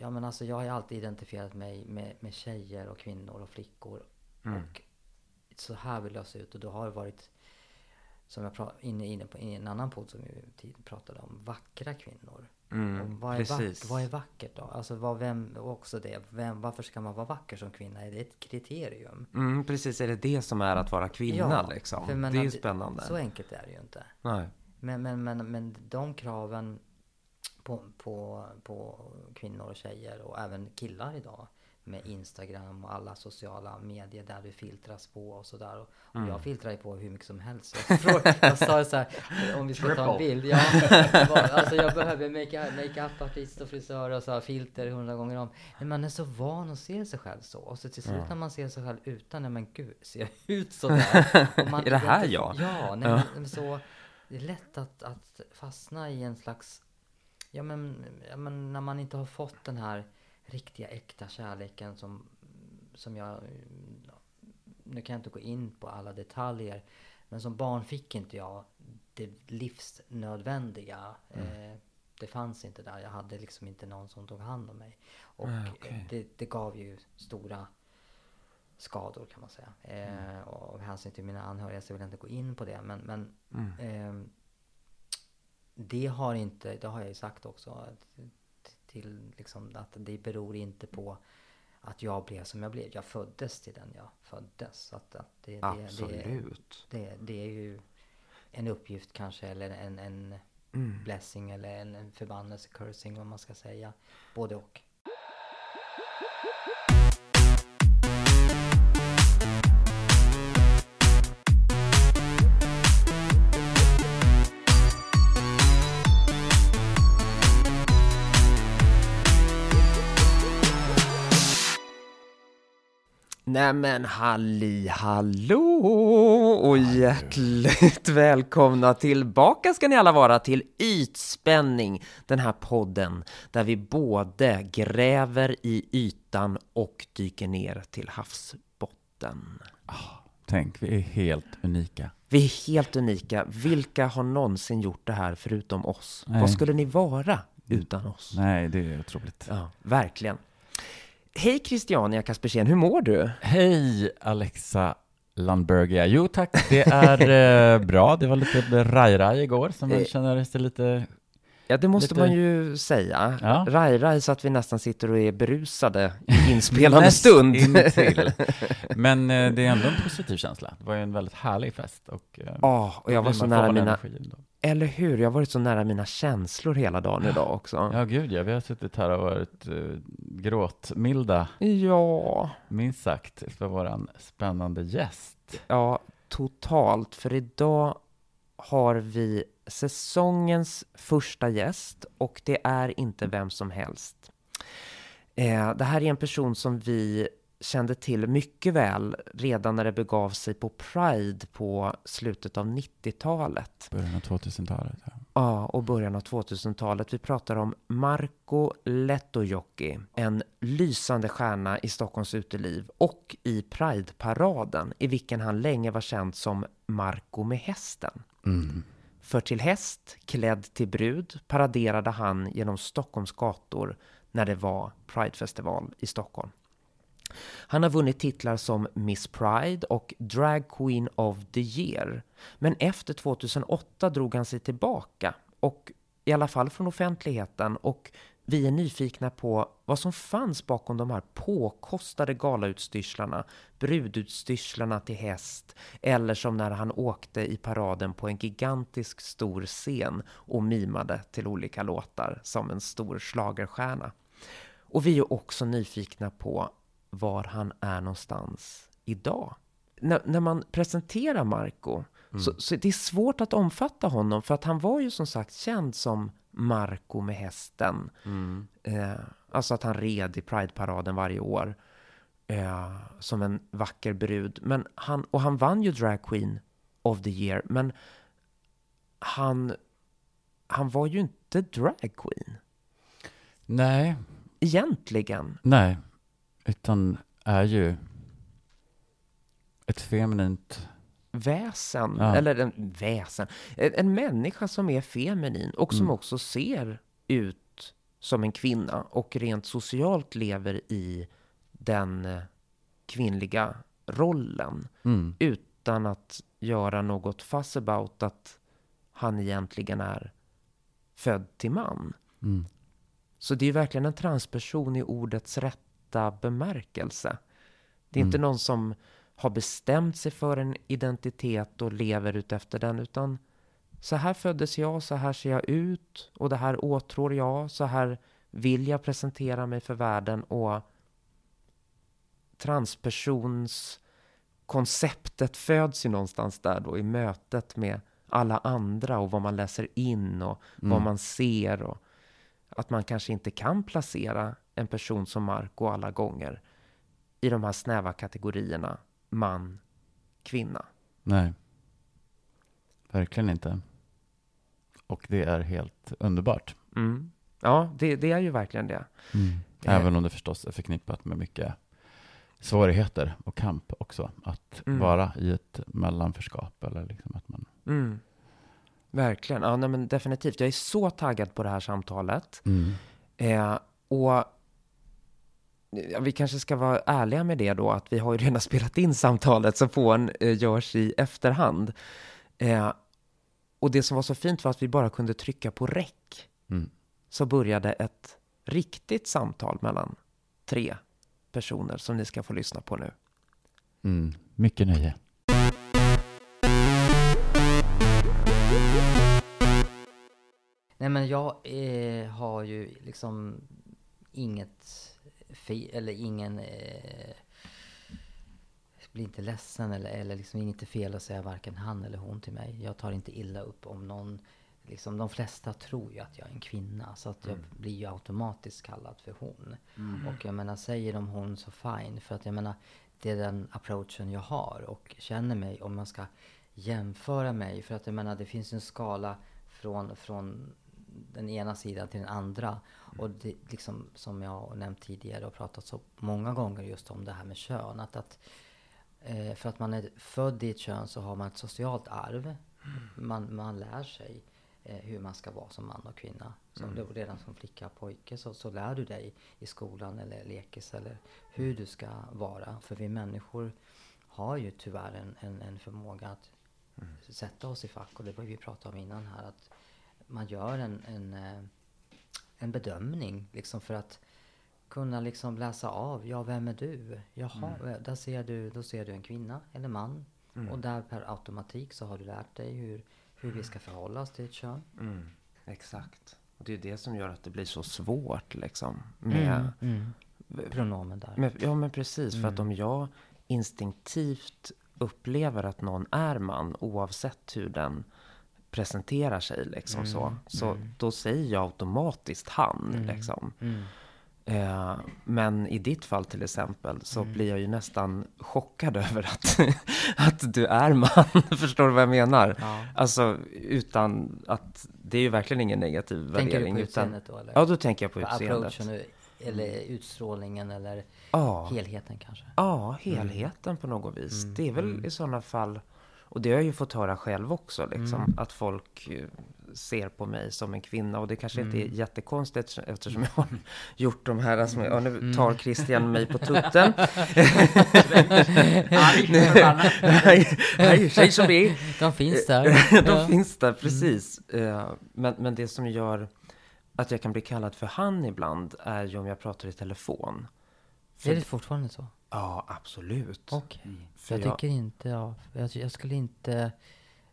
Ja men alltså jag har ju alltid identifierat mig med, med tjejer och kvinnor och flickor. Mm. Och så här vill jag se ut och då har det varit som jag pratade inne, inne på i en annan podd som vi pratade om, vackra kvinnor. Mm, vad, är vack, vad är vackert då? Alltså vad, vem, också det, vem, varför ska man vara vacker som kvinna? Är det ett kriterium? Mm, precis, är det det som är att vara kvinna liksom? för jag det är ju spännande. Så enkelt är det ju inte. Nej. Men, men, men, men de kraven på, på, på kvinnor och tjejer och även killar idag med Instagram och alla sociala medier där du filtras på och sådär. Och, och Mm. jag filtrar ju på hur mycket som helst. Jag, frågade, jag sa så här, om vi ska ta en bild. Ja, alltså jag behöver make- makeup-artist och frisör och så här, filter hundra gånger om. Men man är så van att se sig själv så. Och så till slut när man ser sig själv utan, nej men gud, ser jag ut sådär? Och man Är det här jag? Ja, nej, Ja. Men, så det är lätt att, att fastna i en slags Ja men, ja men när man inte har fått den här riktiga äkta kärleken som, som jag Nu kan jag inte gå in på alla detaljer Men som barn fick inte jag det livsnödvändiga eh, Det fanns inte där, jag hade liksom inte någon som tog hand om mig Och Ah, okej. det, det gav ju stora skador kan man säga. Eh, och av hänsyn till mina anhöriga så vill jag inte gå in på det. Men, men ehm, det har inte, det har jag ju sagt också att- till liksom att det beror inte på att jag blev som jag blev. Jag föddes till den jag föddes. Så att, att det, det, det, Absolut. det, det är ju en uppgift kanske eller en, en blessing eller en, en förbannelse, cursing vad man ska säga. Både och. Nämen halli hallå och hjärtligt välkomna tillbaka ska ni alla vara till Ytspänning, den här podden där vi både gräver i ytan och dyker ner till havsbotten. Tänk, vi är helt unika. Vi är helt unika. Vilka har någonsin gjort det här förutom oss? Nej. Vad skulle ni vara utan oss? Nej, det är otroligt. Ja, verkligen. Hej Christiania Kaspersen, hur mår du? Hej Alexa Landbergia. Jo tack, det är eh, bra. Det var lite raj-raj igår, så man Eh. känner sig lite... Ja, det måste Lite- man ju säga. Ja. Raj-raj så att vi nästan sitter och är berusade i inspelande stund. intill. Men eh, det är ändå en positiv känsla. Det var ju en väldigt härlig fest. Och, eh, Ja, och jag var så nära mina, energi då. Eller hur? Jag har varit så nära mina känslor hela dagen idag också. Ja, gud ja. Vi har suttit här och varit uh, gråtmilda, Ja, minst sagt, för våran spännande gäst. ja, totalt. För idag har vi säsongens första gäst och det är inte vem som helst. Eh, det här är en person som vi kände till mycket väl redan när det begav sig på Pride på slutet av 90-talet. Början av 2000-talet. Ja. Ja, och början av 2000-talet. Vi pratar om Marco Lehtojoki, en lysande stjärna i Stockholms uteliv och i Pride-paraden, i vilken han länge var känd som Marco med hästen. Mm. För till häst, klädd till brud, paraderade han genom Stockholms gator när det var Pride-festival i Stockholm. Han har vunnit titlar som Miss Pride och Drag Queen of the Year. Men efter 2008 drog han sig tillbaka, och i alla fall från offentligheten. Och vi är nyfikna på vad som fanns bakom de här påkostade galautstyrslarna, brudutstyrslarna till häst, eller som när han åkte i paraden på en gigantisk stor scen och mimade till olika låtar som en stor schlagerstjärna. Och vi är också nyfikna på var han är någonstans idag. När, när man presenterar Marco så, så det är svårt att omfatta honom för att han var ju som sagt känd som Marco med hästen. Eh, alltså att han red i Pride-paraden varje år eh, som en vacker brud. Men han, och han vann ju Drag Queen of the Year, men han, han var ju inte drag queen Nej, egentligen. nej. Utan är ju ett feminint... väsen, Ja. eller en väsen, en, en människa som är feminin och som Mm. också ser ut som en kvinna och rent socialt lever i den eh, kvinnliga rollen Mm. utan att göra något fuss about att han egentligen är född till man. Mm. Så det är verkligen en transperson i ordets rätta bemärkelse. Det är inte Mm. någon som har bestämt sig för en identitet och lever utefter den, utan så här föddes jag, så här ser jag ut och det här åtrår jag, så här vill jag presentera mig för världen och transpersons konceptet föds ju någonstans där då i mötet med alla andra och vad man läser in och vad Mm. man ser och att man kanske inte kan placera en person som Marco alla gånger i de här snäva kategorierna man, kvinna. Nej. Verkligen inte. Och det är helt underbart. Mm. Ja, det, det är ju verkligen det. Eh. Även om det förstås är förknippat med mycket svårigheter och kamp också. Att Mm. vara i ett mellanförskap eller liksom att man... Mm. Verkligen. Ja, nej, men definitivt. Jag är så taggad på det här samtalet. Eh, och ja, vi kanske ska vara ärliga med det då, att vi har ju redan spelat in samtalet, så fån eh, görs i efterhand. Eh, och det som var så fint var att vi bara kunde trycka på räck, Mm. så började ett riktigt samtal mellan tre personer som ni ska få lyssna på nu. Mm. Mycket nöje. Nej men jag eh, har ju liksom inget fel, eller ingen... Eh, blir inte ledsen eller, eller liksom inget fel att säga varken han eller hon till mig. Jag tar inte illa upp om någon... Liksom, de flesta tror ju att jag är en kvinna så att jag blir ju automatiskt kallad för hon. Och jag menar, säger de hon så fine. För att jag menar, det är den approachen jag har och känner mig om man ska jämföra mig. För att jag menar, det finns en skala från, från den ena sidan till den andra. Och det, liksom, som jag har nämnt tidigare och pratat så många gånger just om det här med kön. Att, att, eh, för att man är född i ett kön så har man ett socialt arv. Man, man lär sig eh, hur man ska vara som man och kvinna. Som du, redan som flicka och pojke så, så lär du dig i skolan eller lekis eller hur du ska vara. För vi människor har ju tyvärr en, en, en förmåga att sätta oss i fack. Och det var vi pratade om innan här. Att man gör en, en, eh, en bedömning liksom för att kunna liksom läsa av. Ja, vem är du? Jaha, eh, där ser du, då ser du en kvinna eller man. Och där per automatik så har du lärt dig hur, hur vi ska förhålla oss till ett kön. Exakt. Och det är det som gör att det blir så svårt liksom. Med, Mm. Pronomen där. med, ja, men precis. För att om jag instinktivt upplever att någon är man, oavsett hur den presenterar sig, liksom så, så då säger jag automatiskt han. Liksom. Mm. Eh, men i ditt fall till exempel så blir jag ju nästan chockad över att, att du är man. Förstår du vad jag menar? Ja. Alltså utan att, det är ju verkligen ingen negativ Tänker du värdering. på utan, utseendet då eller? Ja, då tänker jag på På utseendet. eller utstrålningen eller Ja, helheten kanske? ja, helheten på något vis. Det är väl i sådana fall, och det har jag ju fått höra själv också, liksom, att folk eh, ser på mig som en kvinna. Och det kanske inte är jättekonstigt eftersom jag har gjort de här, alltså, ja, nu tar Christian mig på tutten. Nej, säg som är. De finns där. De finns där, precis. Eh, Men, men det som gör att jag kan bli kallad för han ibland är ju om jag pratar i telefon. Är det fortfarande så? Ja, absolut. Okej. För Jag jag- tycker inte, ja, jag, jag skulle inte,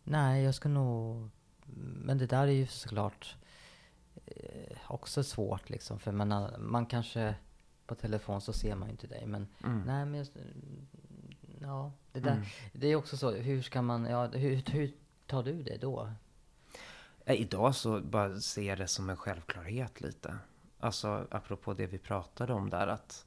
nej jag skulle nog, men det där är ju såklart eh, också svårt liksom. För man, man kanske, på telefon så ser man ju inte dig. Men Mm. nej men, ja, det där, det är också så, hur ska man, ja, hur, hur tar du det då? Eh, Idag så bara ser jag det som en självklarhet lite. Alltså apropå det vi pratade om där att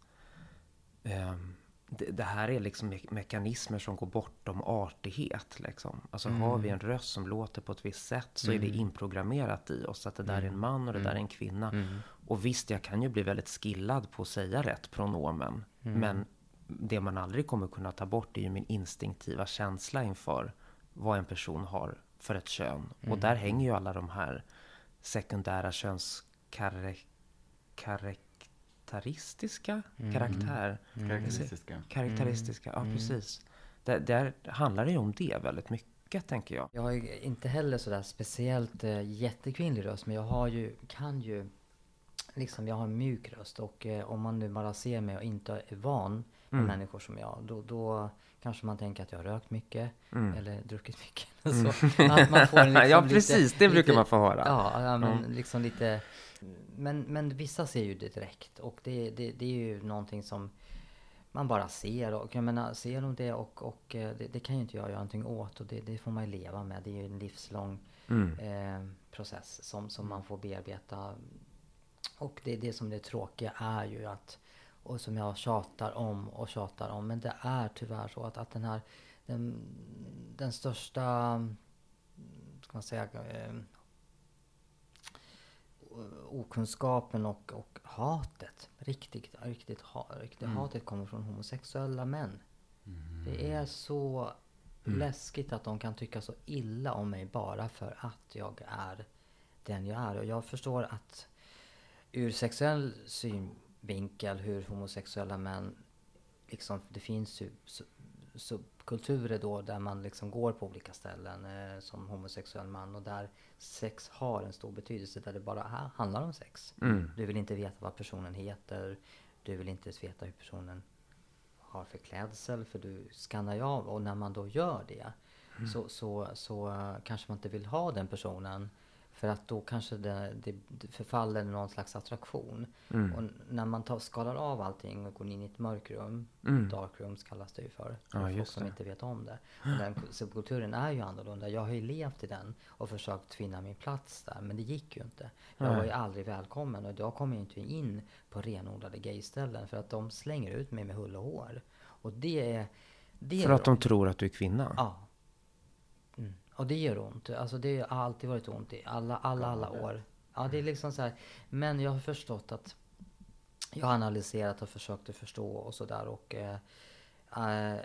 det, det här är liksom me- mekanismer som går bortom artighet. Liksom. Alltså har vi en röst som låter på ett visst sätt så är det inprogrammerat i oss att det där är en man och det där är en kvinna. Och visst, jag kan ju bli väldigt skillad på att säga rätt pronomen. Men det man aldrig kommer kunna ta bort är ju min instinktiva känsla inför vad en person har för ett kön. Och där hänger ju alla de här sekundära karaktäristiska karaktär. Karaktäristiska. Karaktäristiska, ja precis. Där, där handlar det ju om det väldigt mycket, tänker jag. Jag har ju inte heller sådär speciellt eh, jättekvinnlig röst, men jag har ju, kan ju, liksom jag har en mjuk röst och eh, om man nu bara ser mig och inte är van med människor som jag, då, då kanske man tänker att jag har rökt mycket eller druckit mycket. Så, att man får liksom ja, lite- precis. Det brukar lite- man få höra. Ja, ja men liksom lite... Men, men vissa ser ju det direkt och det, det, det är ju någonting som man bara ser. Och jag menar, ser de det och, och eh, det, det kan ju inte jag göra någonting åt och det, det får man ju leva med. Det är ju en livslång eh, process som, som man får bearbeta. Och det det som det tråkiga är ju att, och som jag tjatar om och tjatar om, men det är tyvärr så att, att den här, den, den största, ska man säga, eh, okunskapen och, och hatet, riktigt, riktigt, ha, riktigt hatet kommer från homosexuella män. Det är så läskigt att de kan tycka så illa om mig bara för att jag är den jag är. Och jag förstår att ur sexuell synvinkel hur homosexuella män liksom, det finns ju su- subkulturer då där man liksom går på olika ställen eh, som homosexuell man. Och där sex har en stor betydelse där det bara ha- handlar om sex. Du vill inte veta vad personen heter, du vill inte veta hur personen har för klädsel för du skannar ju av. Och när man då gör det så, så, så eh, kanske man inte vill ha den personen för att då kanske det, det, förfaller någon slags attraktion. Och n- när man tar, skalar av allting och går in i ett mörkrum, dark rooms kallas det ju för, för folk som det. inte vet om det. Och den ku- subkulturen är ju annorlunda. Jag har ju levt i den och försökt finna min plats där, men det gick ju inte. Jag var ju aldrig välkommen och jag kom ju inte in på renodlade gayställen för att de slänger ut mig med hull och hår. Och det är... Det För är att de tror att du är kvinna? Ja. Mm. Och det gör ont. Alltså det har alltid varit ont i alla, alla, alla år. Ja, det är liksom så här. Men jag har förstått att jag har analyserat och försökt att förstå och sådär och eh, eh,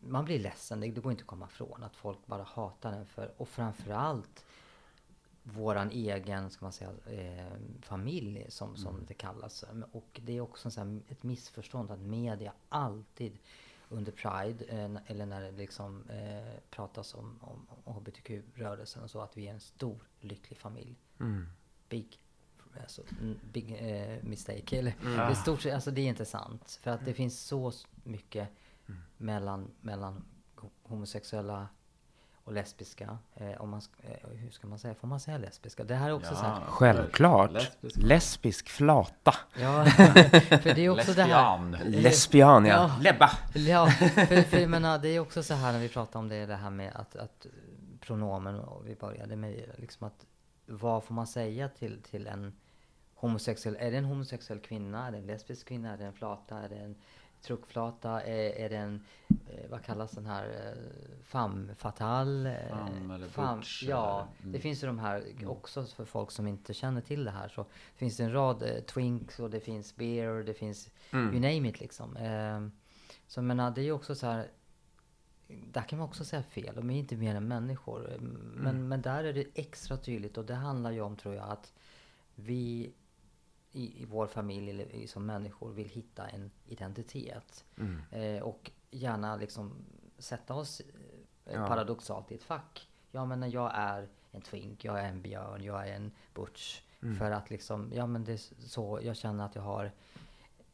man blir ledsen. Det, det går inte att komma ifrån att folk bara hatar den för och framförallt våran egen, ska man säga, eh, familj som, som det kallas. Och det är också så här, ett missförstånd att media alltid under Pride, eh, eller när det liksom eh, pratas om, om, om HBTQ-rörelsen och så, att vi är en stor lycklig familj. Big, alltså, mm, big eh, mistake. Eller, det, är stort, alltså, det är inte sant. För att det finns så mycket mellan, mellan ho- homosexuella och lesbiska. Eh, om man, eh, hur ska man säga? Får man säga lesbiska? Det här är också så här, Självklart. Lesbisk. Lesbisk flata. Ja, för det är också det här. Lesbian, ja. Ja. Lebba. Ja, för, för jag menar, det är också så här när vi pratar om det, det här med att, att pronomen och vi började med liksom att vad får man säga till, till en homosexuell, är det en homosexuell kvinna, är det en lesbisk kvinna, är det en flata, är det en truckflata, är, är det en, eh, vad kallas den här, eh, femme fatale? eh, Femme eller femme- butch Ja, eller- mm. det finns ju de här också för folk som inte känner till det här. Så finns det en rad eh, twinks och det finns beer, det finns you name it liksom. Eh, så menar, det är ju också så här, där kan man också säga fel, de är inte mer än människor. Eh, Men, men där är det extra tydligt och det handlar ju om tror jag att vi i, i vår familj eller som människor vill hitta en identitet. Eh, och gärna liksom sätta oss eh, Ja. paradoxalt i ett fack. Ja men jag är en twink, jag är en björn, jag är en butch. För att liksom, ja men det är så, jag känner att jag har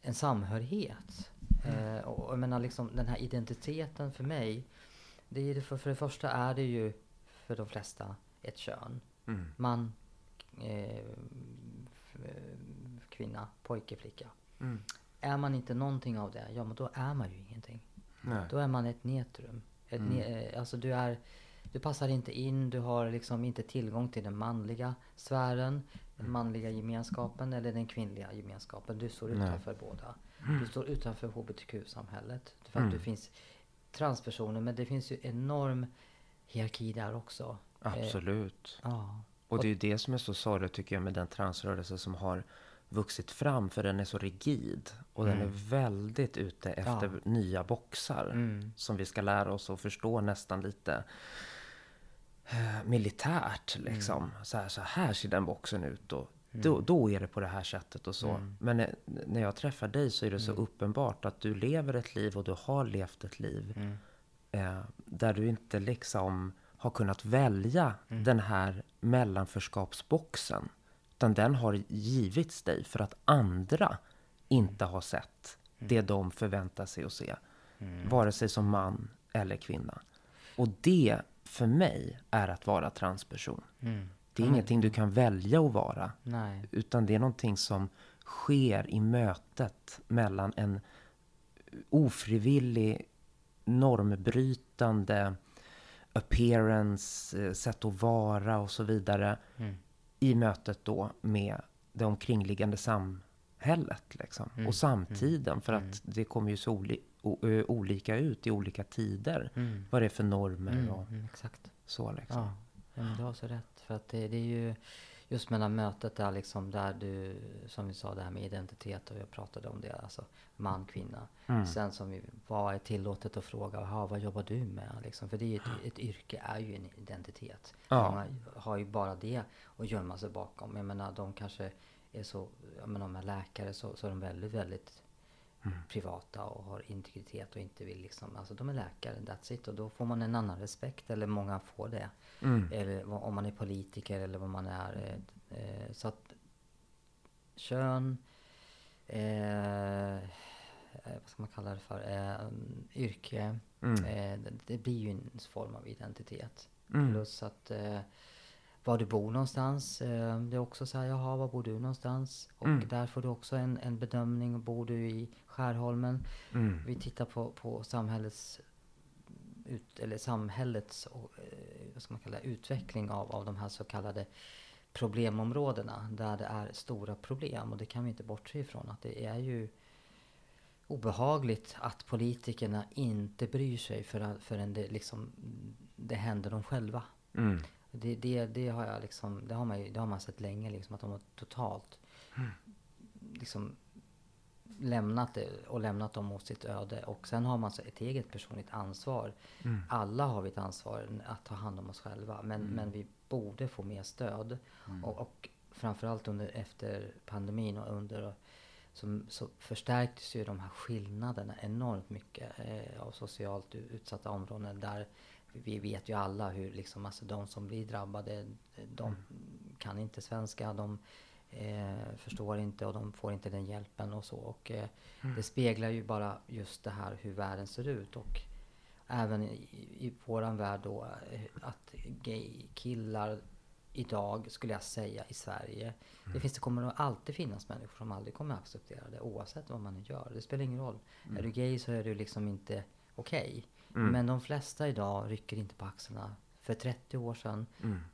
en samhörighet. Eh, och jag menar liksom den här identiteten för mig, det är för, för det första är det ju för de flesta ett kön. Man, eh, f- eh, kvinna, pojke, flicka. Är man inte någonting av det, ja men då är man ju ingenting. Nej. Då är man ett netrum. Ett ne- eh, alltså du är, du passar inte in, du har liksom inte tillgång till den manliga sfären, den manliga gemenskapen eller den kvinnliga gemenskapen. Du står utanför båda. Du står utanför HBTQ-samhället. För att det finns transpersoner, men det finns ju enorm hierarki där också. Eh, Absolut. ja. Och det är ju det som är så sorgligt tycker jag med den transrörelse som har vuxit fram. För den är så rigid. Och den är väldigt ute efter nya boxar. Som vi ska lära oss att förstå nästan lite eh, militärt. Liksom. Så, här, så här ser den boxen ut. Och Då, då är det på det här sättet och så. Mm. Men eh, när jag träffar dig så är det så uppenbart att du lever ett liv och du har levt ett liv. Mm. Eh, där du inte liksom har kunnat välja Mm. den här mellanförskapsboxen. Utan den har givits dig för att andra inte har sett Mm. det de förväntar sig att se. Vare sig som man eller kvinna. Och det, för mig, är att vara transperson. Mm. Det är ingenting du kan välja att vara. Nej. Utan det är någonting som sker i mötet mellan en ofrivillig, normbrytande appearance, eh, sätt att vara och så vidare. Mm. I mötet då med det omkringliggande samhället. Liksom. Och samtiden. För att det kommer ju så oli- olika ut i olika tider. Mm. Vad det är för normer Mm. och Mm. Exakt. så liksom. Ja, ja men du har så rätt. För att det, det är ju just mellan mötet där liksom där du, som vi sa det här med identitet och jag pratade om det, alltså man, kvinna. Mm. Sen som vi, vad är tillåtet att fråga, "Jaha, vad jobbar du med? Liksom, för det är ett, ett yrke är ju en identitet. Ja. Många har ju bara det att gömma sig bakom. Jag menar de kanske är så, jag menar de är läkare så, så är de väldigt, väldigt Mm. privata och har integritet och inte vill liksom, alltså de är läkare, that's it. Och då får man en annan respekt, eller många får det. Mm. Eller om man är politiker eller vad man är. eh, Eh, så att kön, eh, eh, vad ska man kalla det för, eh, yrke. Mm. Eh, det, det blir ju en form av identitet. Mm. Plus att var du bor någonstans. Eh, det är också så här, jaha, var bor du någonstans? Och Mm. där får du också en, en bedömning. Bor du i Skärholmen? Mm. Vi tittar på, på samhällets ut, eller samhällets eh, vad ska man kalla utveckling av, av de här så kallade problemområdena där det är stora problem och det kan vi inte bortse ifrån att det är ju obehagligt att politikerna inte bryr sig för, förrän det liksom det händer dem själva. Mm. Det, det, det har jag liksom, det har man, ju, det har man sett länge liksom att de har totalt liksom lämnat det och lämnat dem åt sitt öde. Och sen har man så ett eget personligt ansvar. Alla har vi ett ansvar att ta hand om oss själva. Men, men vi borde få mer stöd. Och, och framförallt under, efter pandemin och under så, så förstärktes ju de här skillnaderna enormt mycket eh, av socialt utsatta områden där vi vet ju alla hur liksom, alltså de som blir drabbade, de kan inte svenska, de eh, förstår inte och de får inte den hjälpen och så. Och eh, det speglar ju bara just det här hur världen ser ut. Och även i, i våran värld då, eh, att gay-killar idag, skulle jag säga, i Sverige. Det, finns, det kommer nog alltid finnas människor som aldrig kommer att acceptera det, oavsett vad man gör. Det spelar ingen roll. Är du gay så är du liksom inte okej. Men de flesta idag rycker inte på axlarna. För 30 år sedan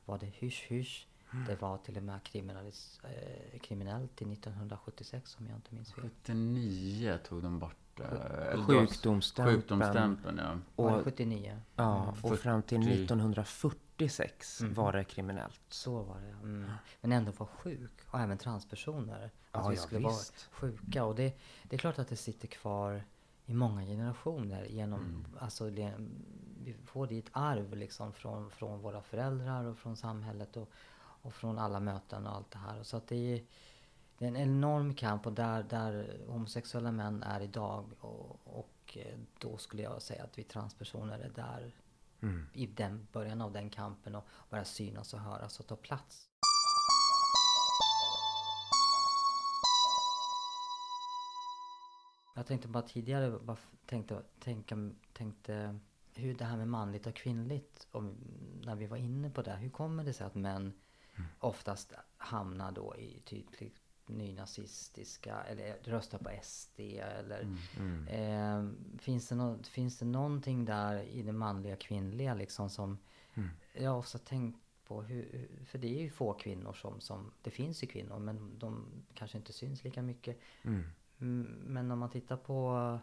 var det hysch hysch. Det var till och med kriminalis, eh, kriminellt till 1976 om jag inte minns fel. 79 tog de bort... då- Sjukdomsstämpeln. Sjukdomsstämpeln, ja. Var Och, 79? ja, och fram till 40. 1946 var det kriminellt. Så var det mm. Men ändå vara sjuk. Och även transpersoner. Att Ja, vi ja, skulle vara visst. sjuka. Och det, det är klart att det sitter kvar i många generationer. Genom, Mm. alltså, det, vi får det i ett arv liksom från, från våra föräldrar och från samhället. Och, och från alla möten och allt det här. Så att det är, det är en enorm kamp och där, där homosexuella män är idag. Och, och eh, då skulle jag säga att vi transpersoner är där Mm. i den början av den kampen och börja synas och höras och ta plats. Jag tänkte bara tidigare, bara tänkte, tänka, tänkte hur det här med manligt och kvinnligt, om, när vi var inne på det, hur kommer det sig att män oftast hamnar då i typ nynazistiska eller röstar på SD eller eh, finns, det nå- finns det någonting där i det manliga kvinnliga liksom som jag har också tänkt på hur, hur- för det är ju få kvinnor som, som, det finns ju kvinnor men de kanske inte syns lika mycket. Mm. Mm, Men om man tittar på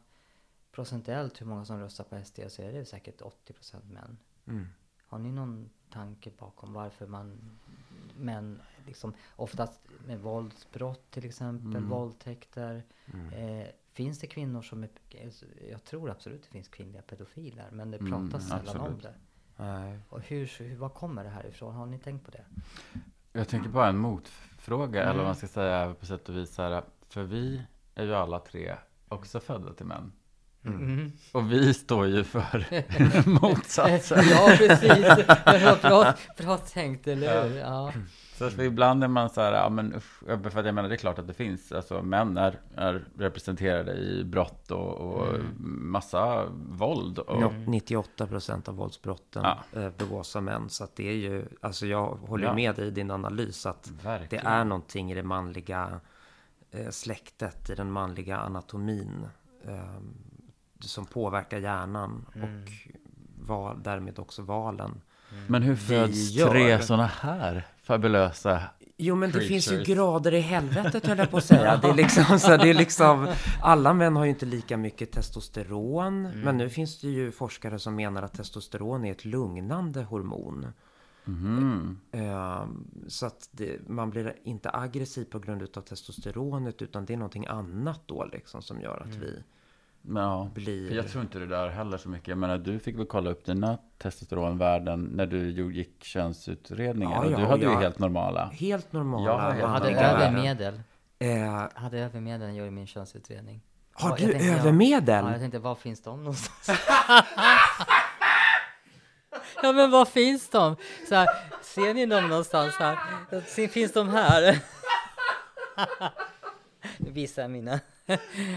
procentuellt hur många som röstar på SD så är det säkert 80% män. Mm. Har ni någon tanke bakom varför man män liksom oftast med våldsbrott till exempel, våldtäkter. Eh, finns det kvinnor som är, jag tror absolut det finns kvinnliga pedofiler men det Mm, pratas sällan om det. Nej. Och hur, hur, var kommer det här ifrån? Har ni tänkt på det? Jag tänker bara en motfråga, eller Mm. vad man ska säga på sätt och vis här. För vi är ju alla tre också födda till män. Mm. Och vi står ju för motsatsen. ja, precis. Det bra, bra tänkt, eller hur? Ja. Så att ibland är man så här, ja men usch, för att jag menar det är klart att det finns, alltså män är, är representerade i brott och, och massa våld. Och, Nå- 98 procent av våldsbrotten Ja. eh, begås av män. Så att det är ju, alltså jag håller Ja. med dig i din analys att det Verkligen. är någonting i det manliga släktet, i den manliga anatomin eh, som påverkar hjärnan och val, därmed också valen. Men hur föds gör- tre sådana här fabulösa Jo men det finns ju Creatures. grader i helvetet höll jag på att säga. Det är liksom, så det är liksom, alla män har ju inte lika mycket testosteron. Men nu finns det ju forskare som menar att testosteron är ett lugnande hormon. Mhm. Ehm, så att det, man blir inte aggressiv på grund av testosteronet utan det är någonting annat då liksom som gör att vi Men ja, blir... för jag tror inte det där heller så mycket. Jag menar, du fick väl kolla upp dina testosteronvärden när du gjorde- gick könsutredningen. Ja, och ja, du hade ja. ju helt normala. Helt normala. Jag helt Jag hade övermedel. Eh, Jag hade övermedel när jag gjorde min könsutredning. har du jag tänkte, övermedel? Ja, jag tänkte, var finns de någonstans? ja, men var finns de? Så här, ser ni dem någonstans här? Finns de här. Jag mina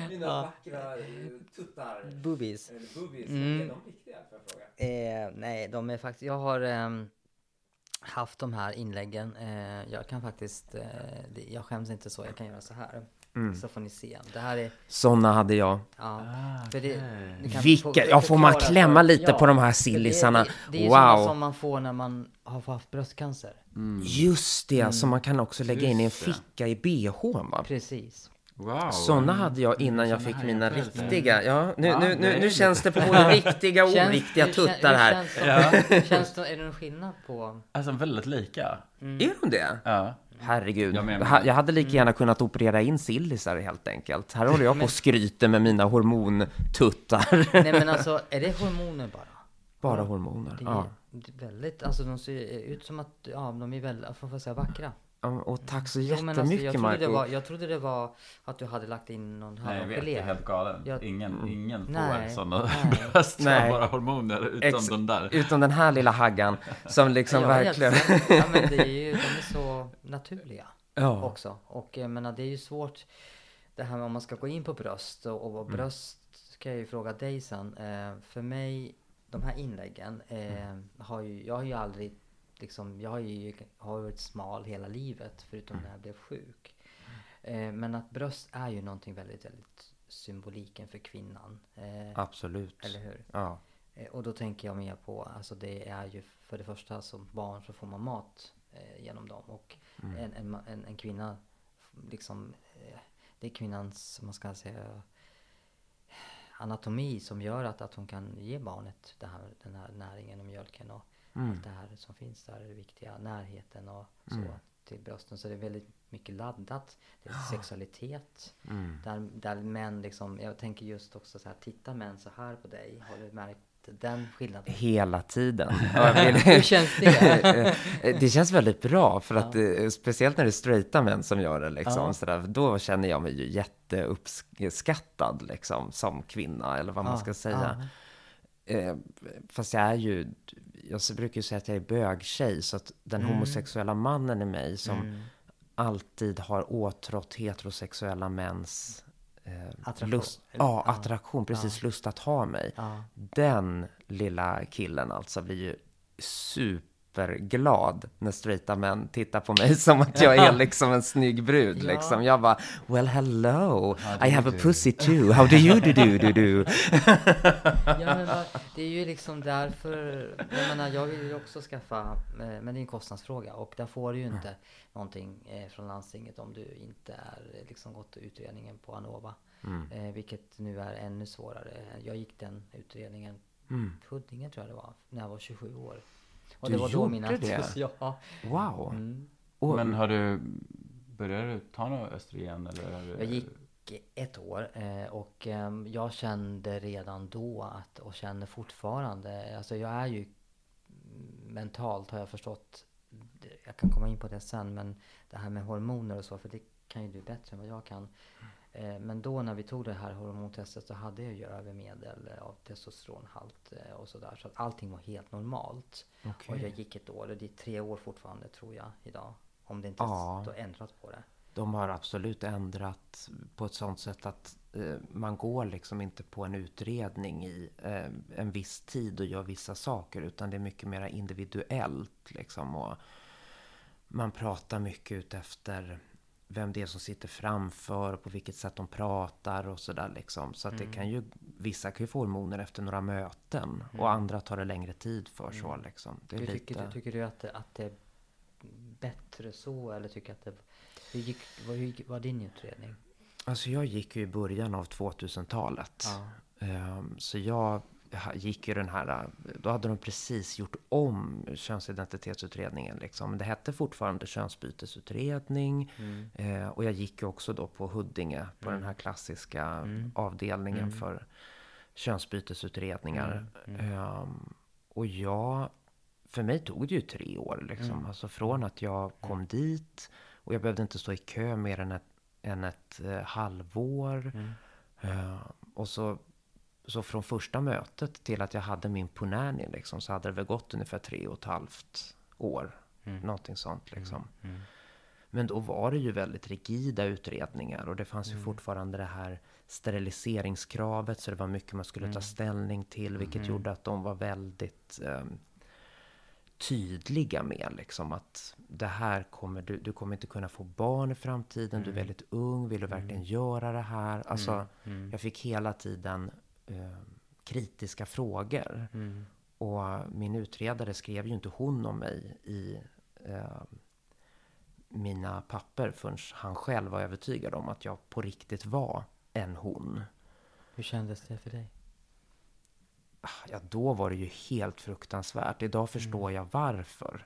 Mina Ja. vackra tuttar. boobies. Boobies, Mm. är de fråga? Eh, nej, de är faktiskt... Jag har ehm, haft de här inläggen. Eh, jag kan faktiskt... Eh, jag skäms inte så. Jag kan göra så här. Mm. Så får ni se. Det här är... Såna hade jag. Ja, Ah, för det, kan Vilka- ja, får man klämma för- lite på de här för det- sillisarna? Det, det, är ju sådana Wow. som man får när man har haft bröstcancer. Just det, som man kan också lägga in i en Just det. ficka i bhn va? Precis. Wow. Såna hade jag innan jag fick mina jag frälst. riktiga. Ja, nu, Ja, nu, nu, nu känns det på både riktiga och oriktiga tuttar här. Känns det, känns det, är det någon skillnad på... Alltså väldigt lika. Är de det? Ja. Herregud. Jag Jag hade lika gärna kunnat operera in sillisar helt enkelt. Här håller jag på och skryter med mina hormontuttar. Nej men alltså, är det hormoner bara? Bara hormoner. Det är, Ja. det är väldigt, alltså de ser ut som att, ja de är väldigt, får jag säga vackra. Och tack så Jo, men alltså, jättemycket jag, trodde det Marco. var, jag trodde det var att du hade lagt in någon Nej, jag vet, hallongelé. jag är helt galen. Jag- Ingen, ingen får Nej, sådana nej. bröst Nej. bara hormoner utom Ex- den där. Utom den här lilla haggan som liksom Ja, verkligen... Ja men det är ju, de är så naturliga Ja. också. Och jag menar det är ju svårt det här med om man ska gå in på bröst och, och Mm. bröst ska jag ju fråga dig sen. Eh, för mig, de här inläggen eh, Mm. har ju, jag har ju aldrig liksom, jag har ju har varit smal hela livet förutom Mm. när jag blev sjuk. Eh, men att bröst är ju någonting väldigt, väldigt symboliken för kvinnan. Eh, Absolut. Eller hur? Ja. Eh, Och då tänker jag mer på, alltså det är ju för det första som barn så får man mat eh, genom dem och en, en, en, en kvinna liksom, eh, det är kvinnans, man ska säga, anatomi som gör att, att hon kan ge barnet det här, den här näringen och mjölken och allt det här som finns där, det viktiga, närheten och så till brösten. Så det är väldigt mycket laddat. Det är sexualitet. Där, där män liksom, jag tänker just också så här, tittar män så här på dig? Har du märkt den skillnaden? Hela tiden. Ja, Hur känns det? det känns väldigt bra för att eh, speciellt när det är straighta män som gör det liksom Ja. sådär, då känner jag mig ju jätteuppskattad liksom som kvinna eller vad man Ja, ska säga. Eh, fast jag är ju, jag brukar ju säga att jag är bögtjej så att den Mm. homosexuella mannen i mig som alltid har åtrått heterosexuella mäns Attraktion. lust, ja, attraktion, precis, lust att ha mig. Den lilla killen alltså blir ju superglad när straighta män tittar på mig som att jag är liksom en snygg brud Ja. liksom. Jag bara, well hello, I have a do? pussy too, how do you do do do do? Ja, men det är ju liksom därför, jag menar jag vill ju också skaffa, eh, men det är en kostnadsfråga och där får du ju inte någonting eh, från landstinget om du inte är eh, liksom gått utredningen på Anova. Eh, vilket nu är ännu svårare. Jag gick den utredningen, Huddinge tror jag det var, när jag var 27 år. Och Du det var då gjorde mina det? ja. Wow. Mm. Och, Men har du, började du ta något östrogen eller? Jag gick ett år eh, och ehm, jag kände redan då att, och känner fortfarande, alltså jag är ju mentalt har jag förstått jag kan komma in på det sen, men det här med hormoner och så, för det kan ju du bättre än vad jag kan. Eh, Men då när vi tog det här hormontestet så hade jag ju övermedel eh, av testosteronhalt eh, och sådär. Så att allting var helt normalt. Okej. Och jag gick ett år, och det är tre år fortfarande tror jag idag. Om det inte Ja. står ändrat på det. De har absolut ändrat på ett sånt sätt att eh, man går liksom inte på en utredning i eh, en viss tid och gör vissa saker utan det är mycket mer individuellt liksom. Och man pratar mycket ut efter vem det är som sitter framför och på vilket sätt de pratar och sådär liksom. Så att det kan ju, vissa kan ju få hormoner efter några möten och andra tar det längre tid för så liksom. Det är Du lite... tycker, du, tycker du att det, att det är bättre så eller tycker att det... Hur gick, vad, hur gick, var din utredning? Alltså jag gick ju i början av 2000-talet. Ja. Ehm, Så jag gick ju den här, då hade de precis gjort om könsidentitetsutredningen liksom. Men det hette fortfarande könsbytesutredning. Eh, Och jag gick ju också då på Huddinge, på den här klassiska avdelningen för könsbytesutredningar. Ehm, Och jag, för mig tog det ju tre år liksom. Alltså från att jag kom dit och jag behövde inte stå i kö mer än ett, än ett eh, halvår. Eh, och så, så från första mötet till att jag hade min punani liksom, så hade det väl gått ungefär tre och ett halvt år. Någonting sånt liksom. Men då var det ju väldigt rigida utredningar och det fanns ju fortfarande det här steriliseringskravet så det var mycket man skulle ta ställning till vilket gjorde att de var väldigt ehm, tydliga med liksom att det här kommer du, du kommer inte kunna få barn i framtiden, du är väldigt ung, vill du verkligen göra det här? Alltså, jag fick hela tiden eh, kritiska frågor. Och min utredare skrev ju inte hon om mig i eh, mina papper förrän han själv var övertygad om att jag på riktigt var en hon. Hur kändes det för dig? Ja, då var det ju helt fruktansvärt. Idag förstår jag varför.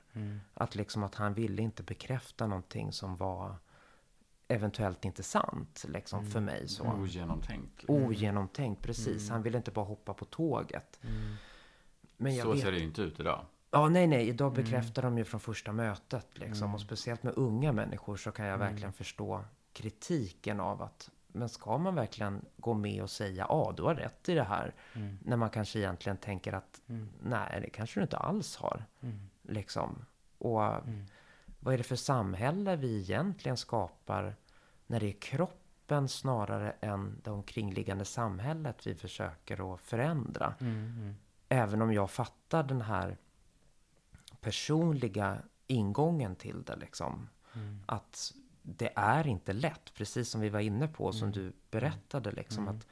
Att liksom att han ville inte bekräfta någonting som var eventuellt inte sant liksom för mig. Så. Ogenomtänkt. Ogenomtänkt, precis. Han ville inte bara hoppa på tåget. Men jag Så vet... ser det ju inte ut idag. Ja, nej, nej. Idag bekräftar de ju från första mötet. Liksom. Och speciellt med unga människor så kan jag verkligen förstå kritiken av att men ska man verkligen gå med och säga ja, du har rätt i det här? När man kanske egentligen tänker att nej, det kanske du inte alls har. Liksom. Och vad är det för samhälle vi egentligen skapar när det är kroppen snarare än det omkringliggande samhället vi försöker att förändra? Även om jag fattar den här personliga ingången till det liksom. Att det är inte lätt, precis som vi var inne på, som du berättade liksom. Att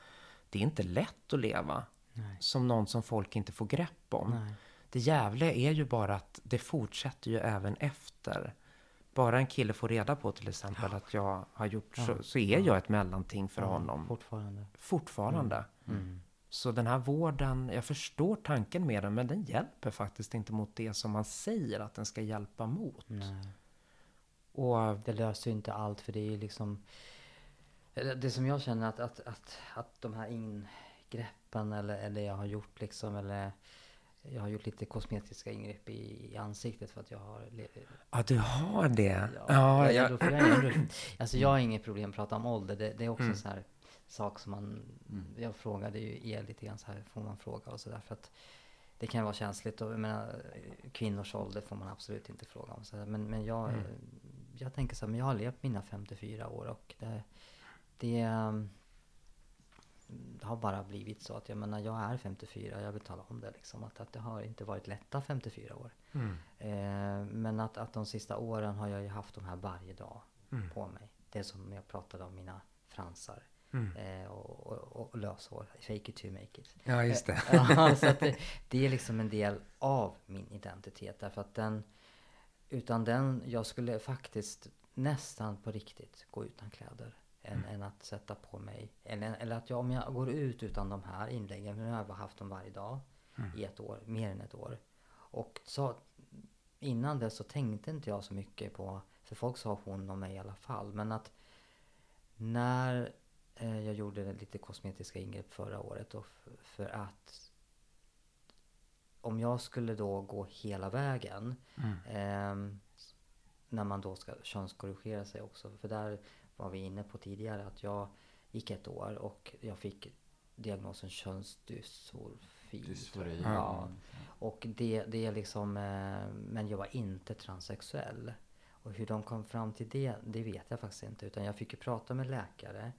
det är inte lätt att leva som någon som folk inte får grepp om. Nej. Det jävliga är ju bara att det fortsätter ju även efter. Bara en kille får reda på till exempel att jag har gjort så, så är jag ett mellanting för honom. Fortfarande. Fortfarande. Så den här vården, jag förstår tanken med den, men den hjälper faktiskt inte mot det som man säger att den ska hjälpa mot. Nej. Och Det löser ju inte allt för det är ju liksom Det som jag känner att, att, att, att de här ingreppen eller, eller jag har gjort liksom eller Jag har gjort lite kosmetiska ingrepp i, i ansiktet för att jag har ja, du har det. Ja, Ja, jag, jag, jag, jag, alltså jag har inget problem att prata om ålder. Det, det är också en sån här sak som man... Jag frågade ju er lite grann så här, får man fråga och sådär för att det kan vara känsligt och jag menar, kvinnors ålder får man absolut inte fråga om. Så här, men, men jag, jag tänker så här, men jag har levt mina 54 år och det, mm, det har bara blivit så att jag menar, jag är 54, jag vill tala om det liksom. Att, att det har inte varit lätta 54 år. Eh, men att, att de sista åren har jag ju haft de här varje dag på mig. Det som jag pratade om, mina fransar. Eh, och, och, och löshår. Fake it to make it. ja, just det. ja, så det, det är liksom en del av min identitet. Därför att den, utan den, jag skulle faktiskt nästan på riktigt gå utan kläder. Än, än att sätta på mig, eller, eller att jag, om jag går ut utan de här inläggen, nu har jag bara haft dem varje dag i ett år, mer än ett år. Och så, innan det så tänkte inte jag så mycket på, för folk sa hon om mig i alla fall, men att när eh, jag gjorde lite kosmetiska ingrepp förra året och för att om jag skulle då gå hela vägen ehm, när man då ska könskorrigera sig också. För där var vi inne på tidigare att jag gick ett år och jag fick diagnosen könsdysforfi. Dysfori. Ja. Och det, det är liksom, eh, men jag var inte transsexuell. Och hur de kom fram till det, det vet jag faktiskt inte. Utan jag fick ju prata med läkare,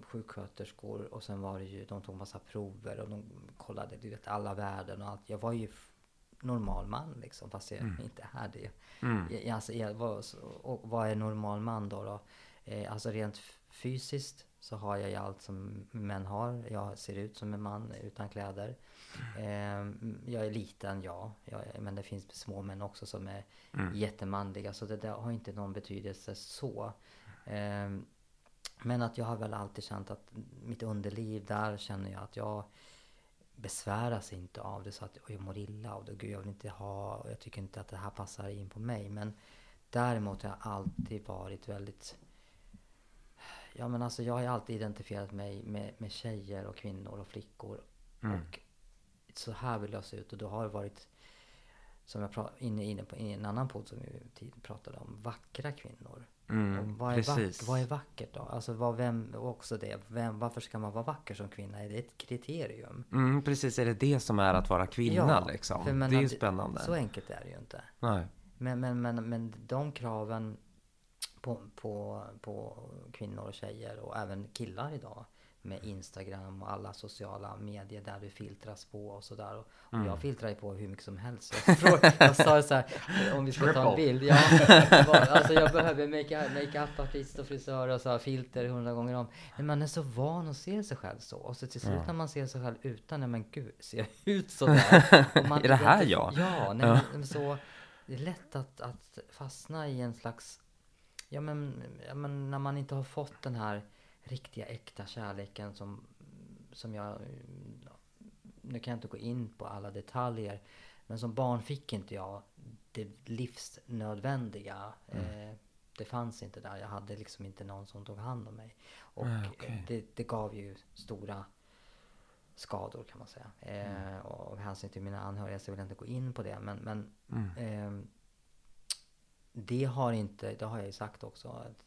sjuksköterskor och sen var det ju, de tog massa prover och de kollade du vet, alla värden och allt. Jag var ju normal man liksom, fast jag inte är det. Jag, alltså, jag så- och vad är normal man då? då? Eh, alltså rent fysiskt så har jag ju allt som män har. Jag ser ut som en man utan kläder. Eh, jag är liten, ja. Jag, men det finns små män också som är jättemanliga. Så det där har inte någon betydelse så. Eh, men att jag har väl alltid känt att mitt underliv, där känner jag att jag besväras inte av det så att jag mår illa av det. Gud, jag vill inte ha, och jag tycker inte att det här passar in på mig. Men däremot har jag alltid varit väldigt Ja men alltså jag har alltid identifierat mig med, med tjejer och kvinnor och flickor. Och så här vill jag se ut och då har det varit som jag pratade inne, inne på i en annan podd som vi pratade om, vackra kvinnor. Mm, vad, är precis. vack, vad är vackert då? Alltså vad, vem, också det, vem, varför ska man vara vacker som kvinna? Är det ett kriterium? Mm, precis, är det det som är att vara kvinna liksom? för men det är ju spännande. Så enkelt är det ju inte. Nej. Men, men, men, men de kraven på, på, på kvinnor och tjejer och även killar idag med Instagram och alla sociala medier där du filtras på och sådär. Och, och Mm. jag filtrar ju på hur mycket som helst. Jag, frågade, jag sa så här, om vi ska ta en Triple. bild. Ja, var- alltså jag behöver make- makeup-artist och frisör och så här, filter hundra gånger om. Men man är så van att se sig själv så. Och så till slut när man ser sig själv utan, nej men gud, ser jag ut sådär? Och man Är det här jag? Ja, nej, Ja. Men, så det är lätt att, att fastna i en slags Ja men, ja men när man inte har fått den här riktiga äkta kärleken som, som jag Nu kan jag inte gå in på alla detaljer Men som barn fick inte jag det livsnödvändiga eh, Det fanns inte där, jag hade liksom inte någon som tog hand om mig Och Ah, okej. det, det gav ju stora skador kan man säga. Eh, och av hänsyn till mina anhöriga så vill jag inte gå in på det. Men, men ehm, det har inte, det har jag ju sagt också. Att,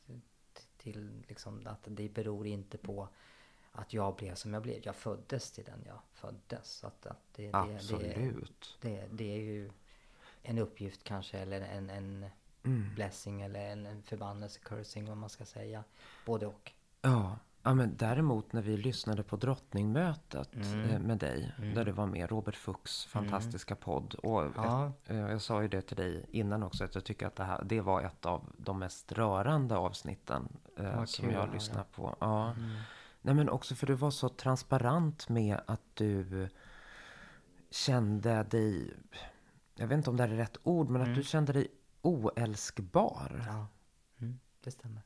till liksom att det beror inte på att jag blev som jag blev. Jag föddes till den jag föddes. Så att, att det, det, det, Absolut. det, det är ju en uppgift kanske eller en, en Mm. blessing eller en, en förbannelse, cursing vad man ska säga. Både och. Ja. Ja, men däremot när vi lyssnade på drottningmötet Mm. eh, med dig, där du var med, Robert Fuchs fantastiska podd. Och Ja. ett, eh, jag sa ju det till dig innan också, att jag tycker att det, här, det var ett av de mest rörande avsnitten eh, som kul jag lyssnade på. Ja. Mm. Nej men också för du var så transparent med att du kände dig, jag vet inte om det är rätt ord, men att du kände dig oälskbar. Ja, mm, det stämmer.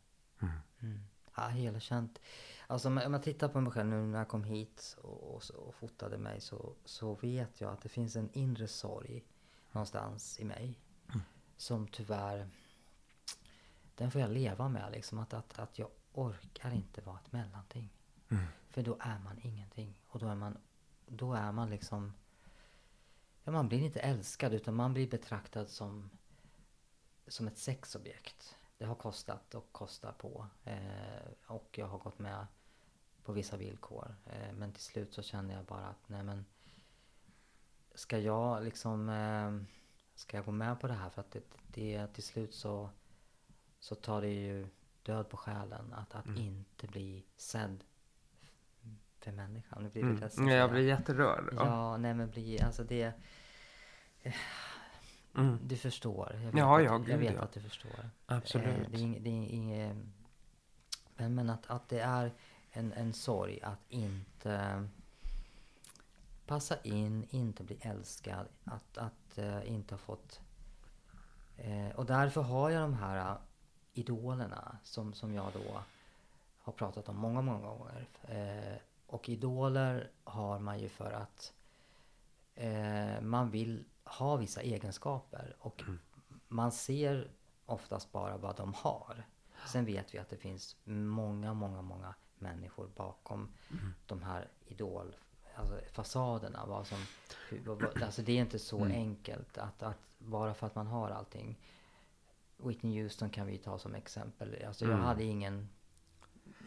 Mm. Ja, hela känt. Alltså om jag- tittar på mig själv nu när jag kom hit och, och, och fotade mig så, så vet jag att det finns en inre sorg någonstans i mig. Som tyvärr, den får jag leva med liksom. Att, att, att jag orkar inte vara ett mellanting. För då är man ingenting. Och då är man, då är man liksom, ja man blir inte älskad utan man blir betraktad som som ett sexobjekt. Det har kostat och kostar på. Eh, och jag har gått med på vissa villkor. Eh, men till slut så känner jag bara att nej men Ska jag liksom eh, Ska jag gå med på det här? För att det, det till slut så Så tar det ju död på själen att, att inte bli sedd för människan. Nu blir det Mm, jag blir jätterörd. Ja. Ja, nej men bli, alltså det Mm. Du förstår. Jag vet, Ja, att, ja, jag gud, vet ja. att du förstår. Absolut. Eh, det är inget, det är inget, men, men att, att det är en, en sorg att inte passa in, inte bli älskad, att, att eh, inte ha fått... Eh, och därför har jag de här eh, idolerna som, som jag då har pratat om många, många gånger. Eh, och idoler har man ju för att eh, man vill ha vissa egenskaper och man ser oftast bara vad de har. Sen vet vi att det finns många, många, många människor bakom de här idol alltså fasaderna. Vad som, hur, vad, vad- alltså det är inte så enkelt att, att bara för att man har allting. Whitney Houston kan vi ta som exempel. Alltså jag Mm. hade ingen,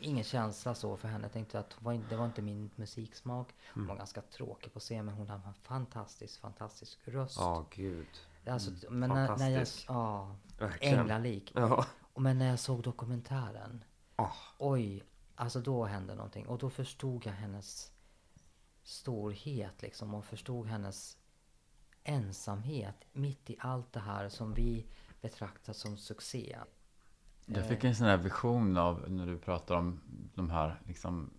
ingen känsla så för henne. Jag tänkte att var, det var inte min musiksmak. Hon Mm. var ganska tråkig på scen men hon hade en fantastisk, fantastisk röst. Ja, gud. Alltså, men när, när jag, ja, Verkligen. änglalik. Ja. Men när jag såg dokumentären, Ah. oj, alltså då hände någonting. Och då förstod jag hennes storhet liksom och förstod hennes ensamhet mitt i allt det här som vi betraktar som succé. Jag fick en sån här vision av när du pratar om de här liksom,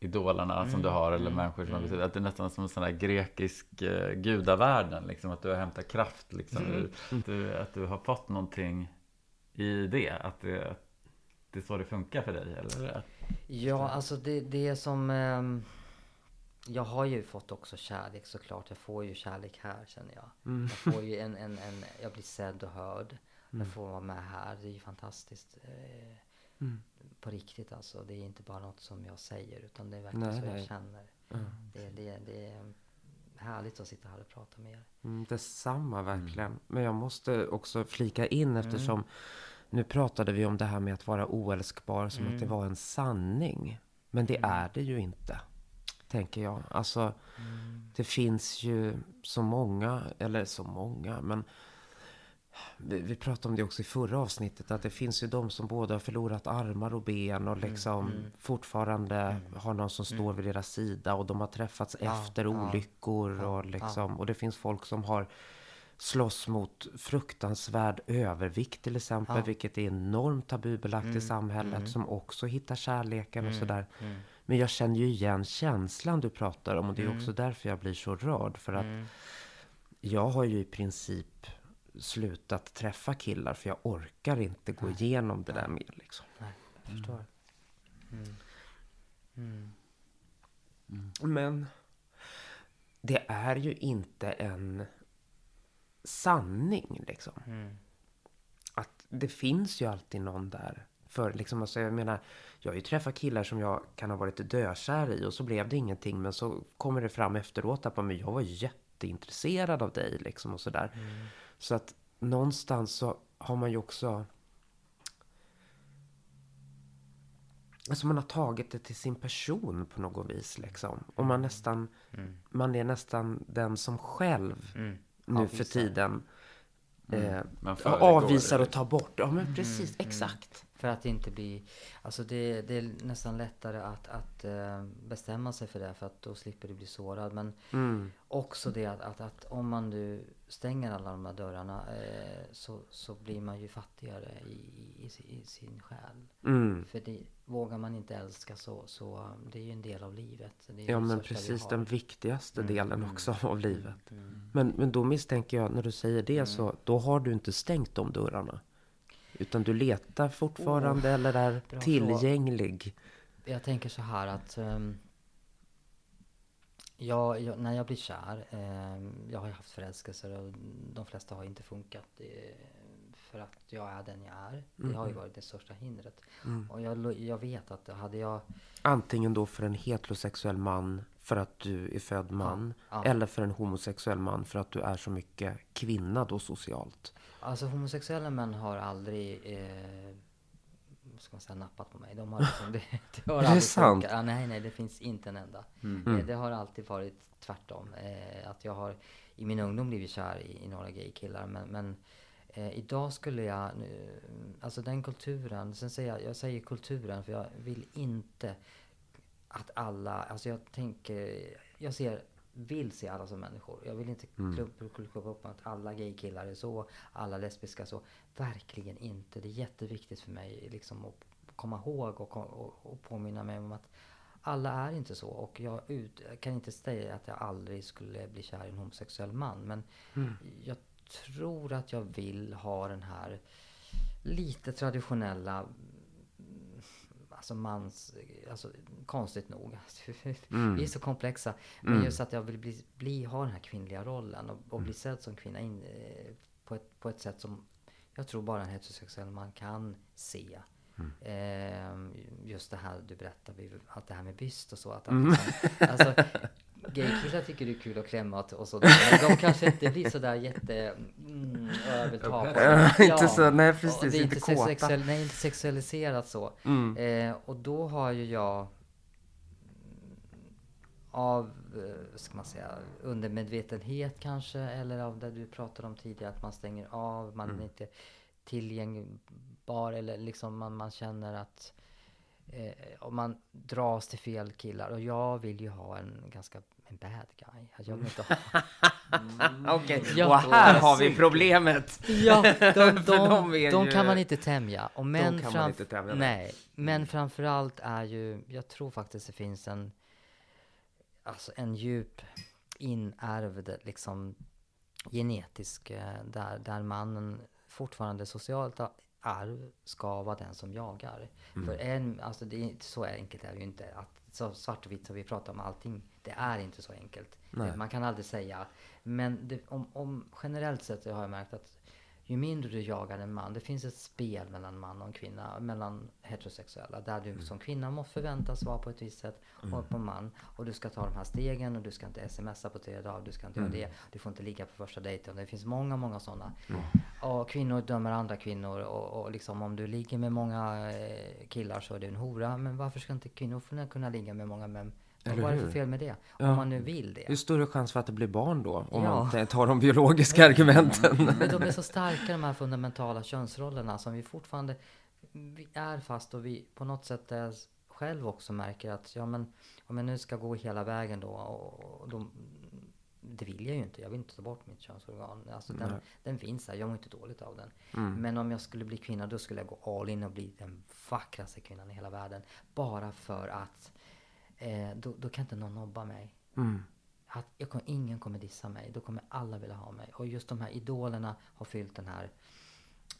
idolerna som du har eller människor som har betytt, att det är nästan som en sån här grekisk eh, gudavärlden, liksom att du har hämtat kraft, liksom, ur, att, du, att du har fått någonting i det, att det, att det är så det funkar för dig, eller? Ja, alltså det, det är som... ehm, jag har ju fått också kärlek såklart. Jag får ju kärlek här känner jag. Jag får ju en, en, en... Jag blir sedd och hörd. Jag får vara med här. Det är ju fantastiskt. Eh, På riktigt alltså. Det är inte bara något som jag säger utan det är verkligen Nej, så nej. jag känner. Det, det, det är härligt att sitta här och prata med er. Mm, detsamma verkligen. Men jag måste också flika in eftersom nu pratade vi om det här med att vara oälskbar som att det var en sanning. Men det är det ju inte. Tänker jag. Alltså, det finns ju så många, eller så många, men vi, vi pratade om det också i förra avsnittet, att det finns ju de som både har förlorat armar och ben och liksom fortfarande har någon som står vid deras sida och de har träffats efter ja, olyckor och liksom, och det finns folk som har slåss mot fruktansvärd övervikt till exempel, vilket är enormt tabubelagt i samhället, som också hittar kärleken och sådär. Men jag känner ju igen känslan du pratar om och det är också därför jag blir så rörd. För att jag har ju i princip slutat träffa killar för jag orkar inte gå igenom det där mer liksom. Nej, jag förstår. Men det är ju inte en sanning liksom. Att det finns ju alltid någon där. För liksom, alltså, jag menar, jag har ju träffat killar som jag kan ha varit dökär i och så blev det ingenting. Men så kommer det fram efteråt att men jag var jätteintresserad av dig liksom och sådär. Så att någonstans så har man ju också Alltså man har tagit det till sin person på något vis liksom. Och man nästan, man är nästan den som själv nu för tiden eh, Man föregår avvisar och tar bort. Ja men precis, exakt. För att inte bli... Alltså det, det är nästan lättare att, att eh, bestämma sig för det för att då slipper du bli sårad. Men Mm. också det att, att, att om man nu stänger alla de här dörrarna eh, så, så blir man ju fattigare i, i, i, si- i sin själ. Mm. För det, vågar man inte älska så, så um, det är ju en del av livet. Ja men precis den viktigaste Mm, delen också av livet. Men, men då misstänker jag, när du säger det så, Mm. då har du inte stängt de dörrarna. Utan du letar fortfarande eller är Oh, tillgänglig. Jag tänker så här att ehm, jag, jag, när jag blir kär, ehm, jag har ju haft förälskelser och de flesta har inte funkat eh, för att jag är den jag är. Det har ju varit det största hindret. Och jag, jag vet att hade jag Antingen då för en heterosexuell man för att du är född man. ja. Eller för en homosexuell man för att du är så mycket kvinna då socialt. Alltså homosexuella män har aldrig eh, vad ska man säga, nappat på mig. De har liksom, det, det har Är det aldrig sant? Ja, nej, nej, det finns inte en enda. Eh, det har alltid varit tvärtom. Eh, att jag har i min ungdom blivit kär i, i några gaykillar. Men, men eh, idag skulle jag, nu, alltså den kulturen, sen säger jag, jag säger kulturen för jag vill inte att alla, alltså jag tänker, jag ser, vill se alla som människor. Jag vill inte klubba klubb upp att alla gaykillar är så, alla lesbiska så. Verkligen inte. Det är jätteviktigt för mig liksom att komma ihåg och, och, och påminna mig om att alla är inte så. Och jag, ut, kan inte säga att jag aldrig skulle bli kär i en homosexuell man. Men jag tror att jag vill ha den här lite traditionella alltså mans, alltså konstigt nog. Vi är så komplexa. Men just att jag vill bli, bli, ha den här kvinnliga rollen och, och bli sedd som kvinna in, eh, på, ett, på ett sätt som jag tror bara en heterosexuell man kan se. Eh, just det här du berättade, att det här med byst och så. Att, att liksom, alltså, gaykillar tycker det är kul att klämma och- sådär. De kanske inte blir sådär jätte... Mm, på det. Inte så- nej, precis, Det är inte kåta. sexuell, nej, inte sexualiserat så. Mm. Eh, och då har ju jag av, eh, ska man säga, undermedvetenhet kanske, eller av det du pratade om tidigare, att man stänger av, man Mm. är inte tillgängbar, eller liksom man, man känner att eh, om man dras till fel killar. Och jag vill ju ha en ganska, en bad guy. Alltså, Jag vill inte ha... Okej, Ja. och här har vi problemet. Ja, de, de, de, de ju- kan man inte tämja. Och män kan man framf- inte tämja, nej. Men framförallt är ju, jag tror faktiskt det finns en, alltså en djup inärvd liksom genetisk, eh, där, där mannen fortfarande socialt arv ska vara den som jagar. Mm. För en, alltså det är så enkelt är det ju inte. Att, så svart och vitt som vi pratar om allting, det är inte så enkelt. Nej. Man kan aldrig säga. Men det, om, om generellt sett har jag märkt att ju mindre du jagar en man, det finns ett spel mellan man och kvinna, mellan heterosexuella, där Mm. du som kvinna måste förväntas vara på ett visst sätt och på man. Och du ska ta de här stegen och du ska inte smsa på tre dagar, du ska inte Mm. göra det, du får inte ligga på första dejten. Det finns många, många sådana. Och kvinnor dömer andra kvinnor och, och liksom om du ligger med många eh, killar så är du en hora. Men varför ska inte kvinnor kunna ligga med många män? Eller Vad är det för hur? fel med det? Ja. Om man nu vill Det är det. större chans för att det blir barn då, om Ja. man tar de biologiska argumenten. Men de är så starka de här fundamentala könsrollerna som vi fortfarande vi är fast och vi på något sätt är själv också märker att ja men om jag nu ska gå hela vägen då och, och då, det vill jag ju inte. Jag vill inte ta bort mitt könsorgan. Alltså den, den finns där. Jag mår inte dåligt av den. Men om jag skulle bli kvinna då skulle jag gå all in och bli den vackraste kvinnan i hela världen. Bara för att eh, då, då kan inte någon nobba mig. Mm. Att jag kommer, ingen kommer dissa mig. Då kommer alla vilja ha mig. Och just de här idolerna har fyllt den här...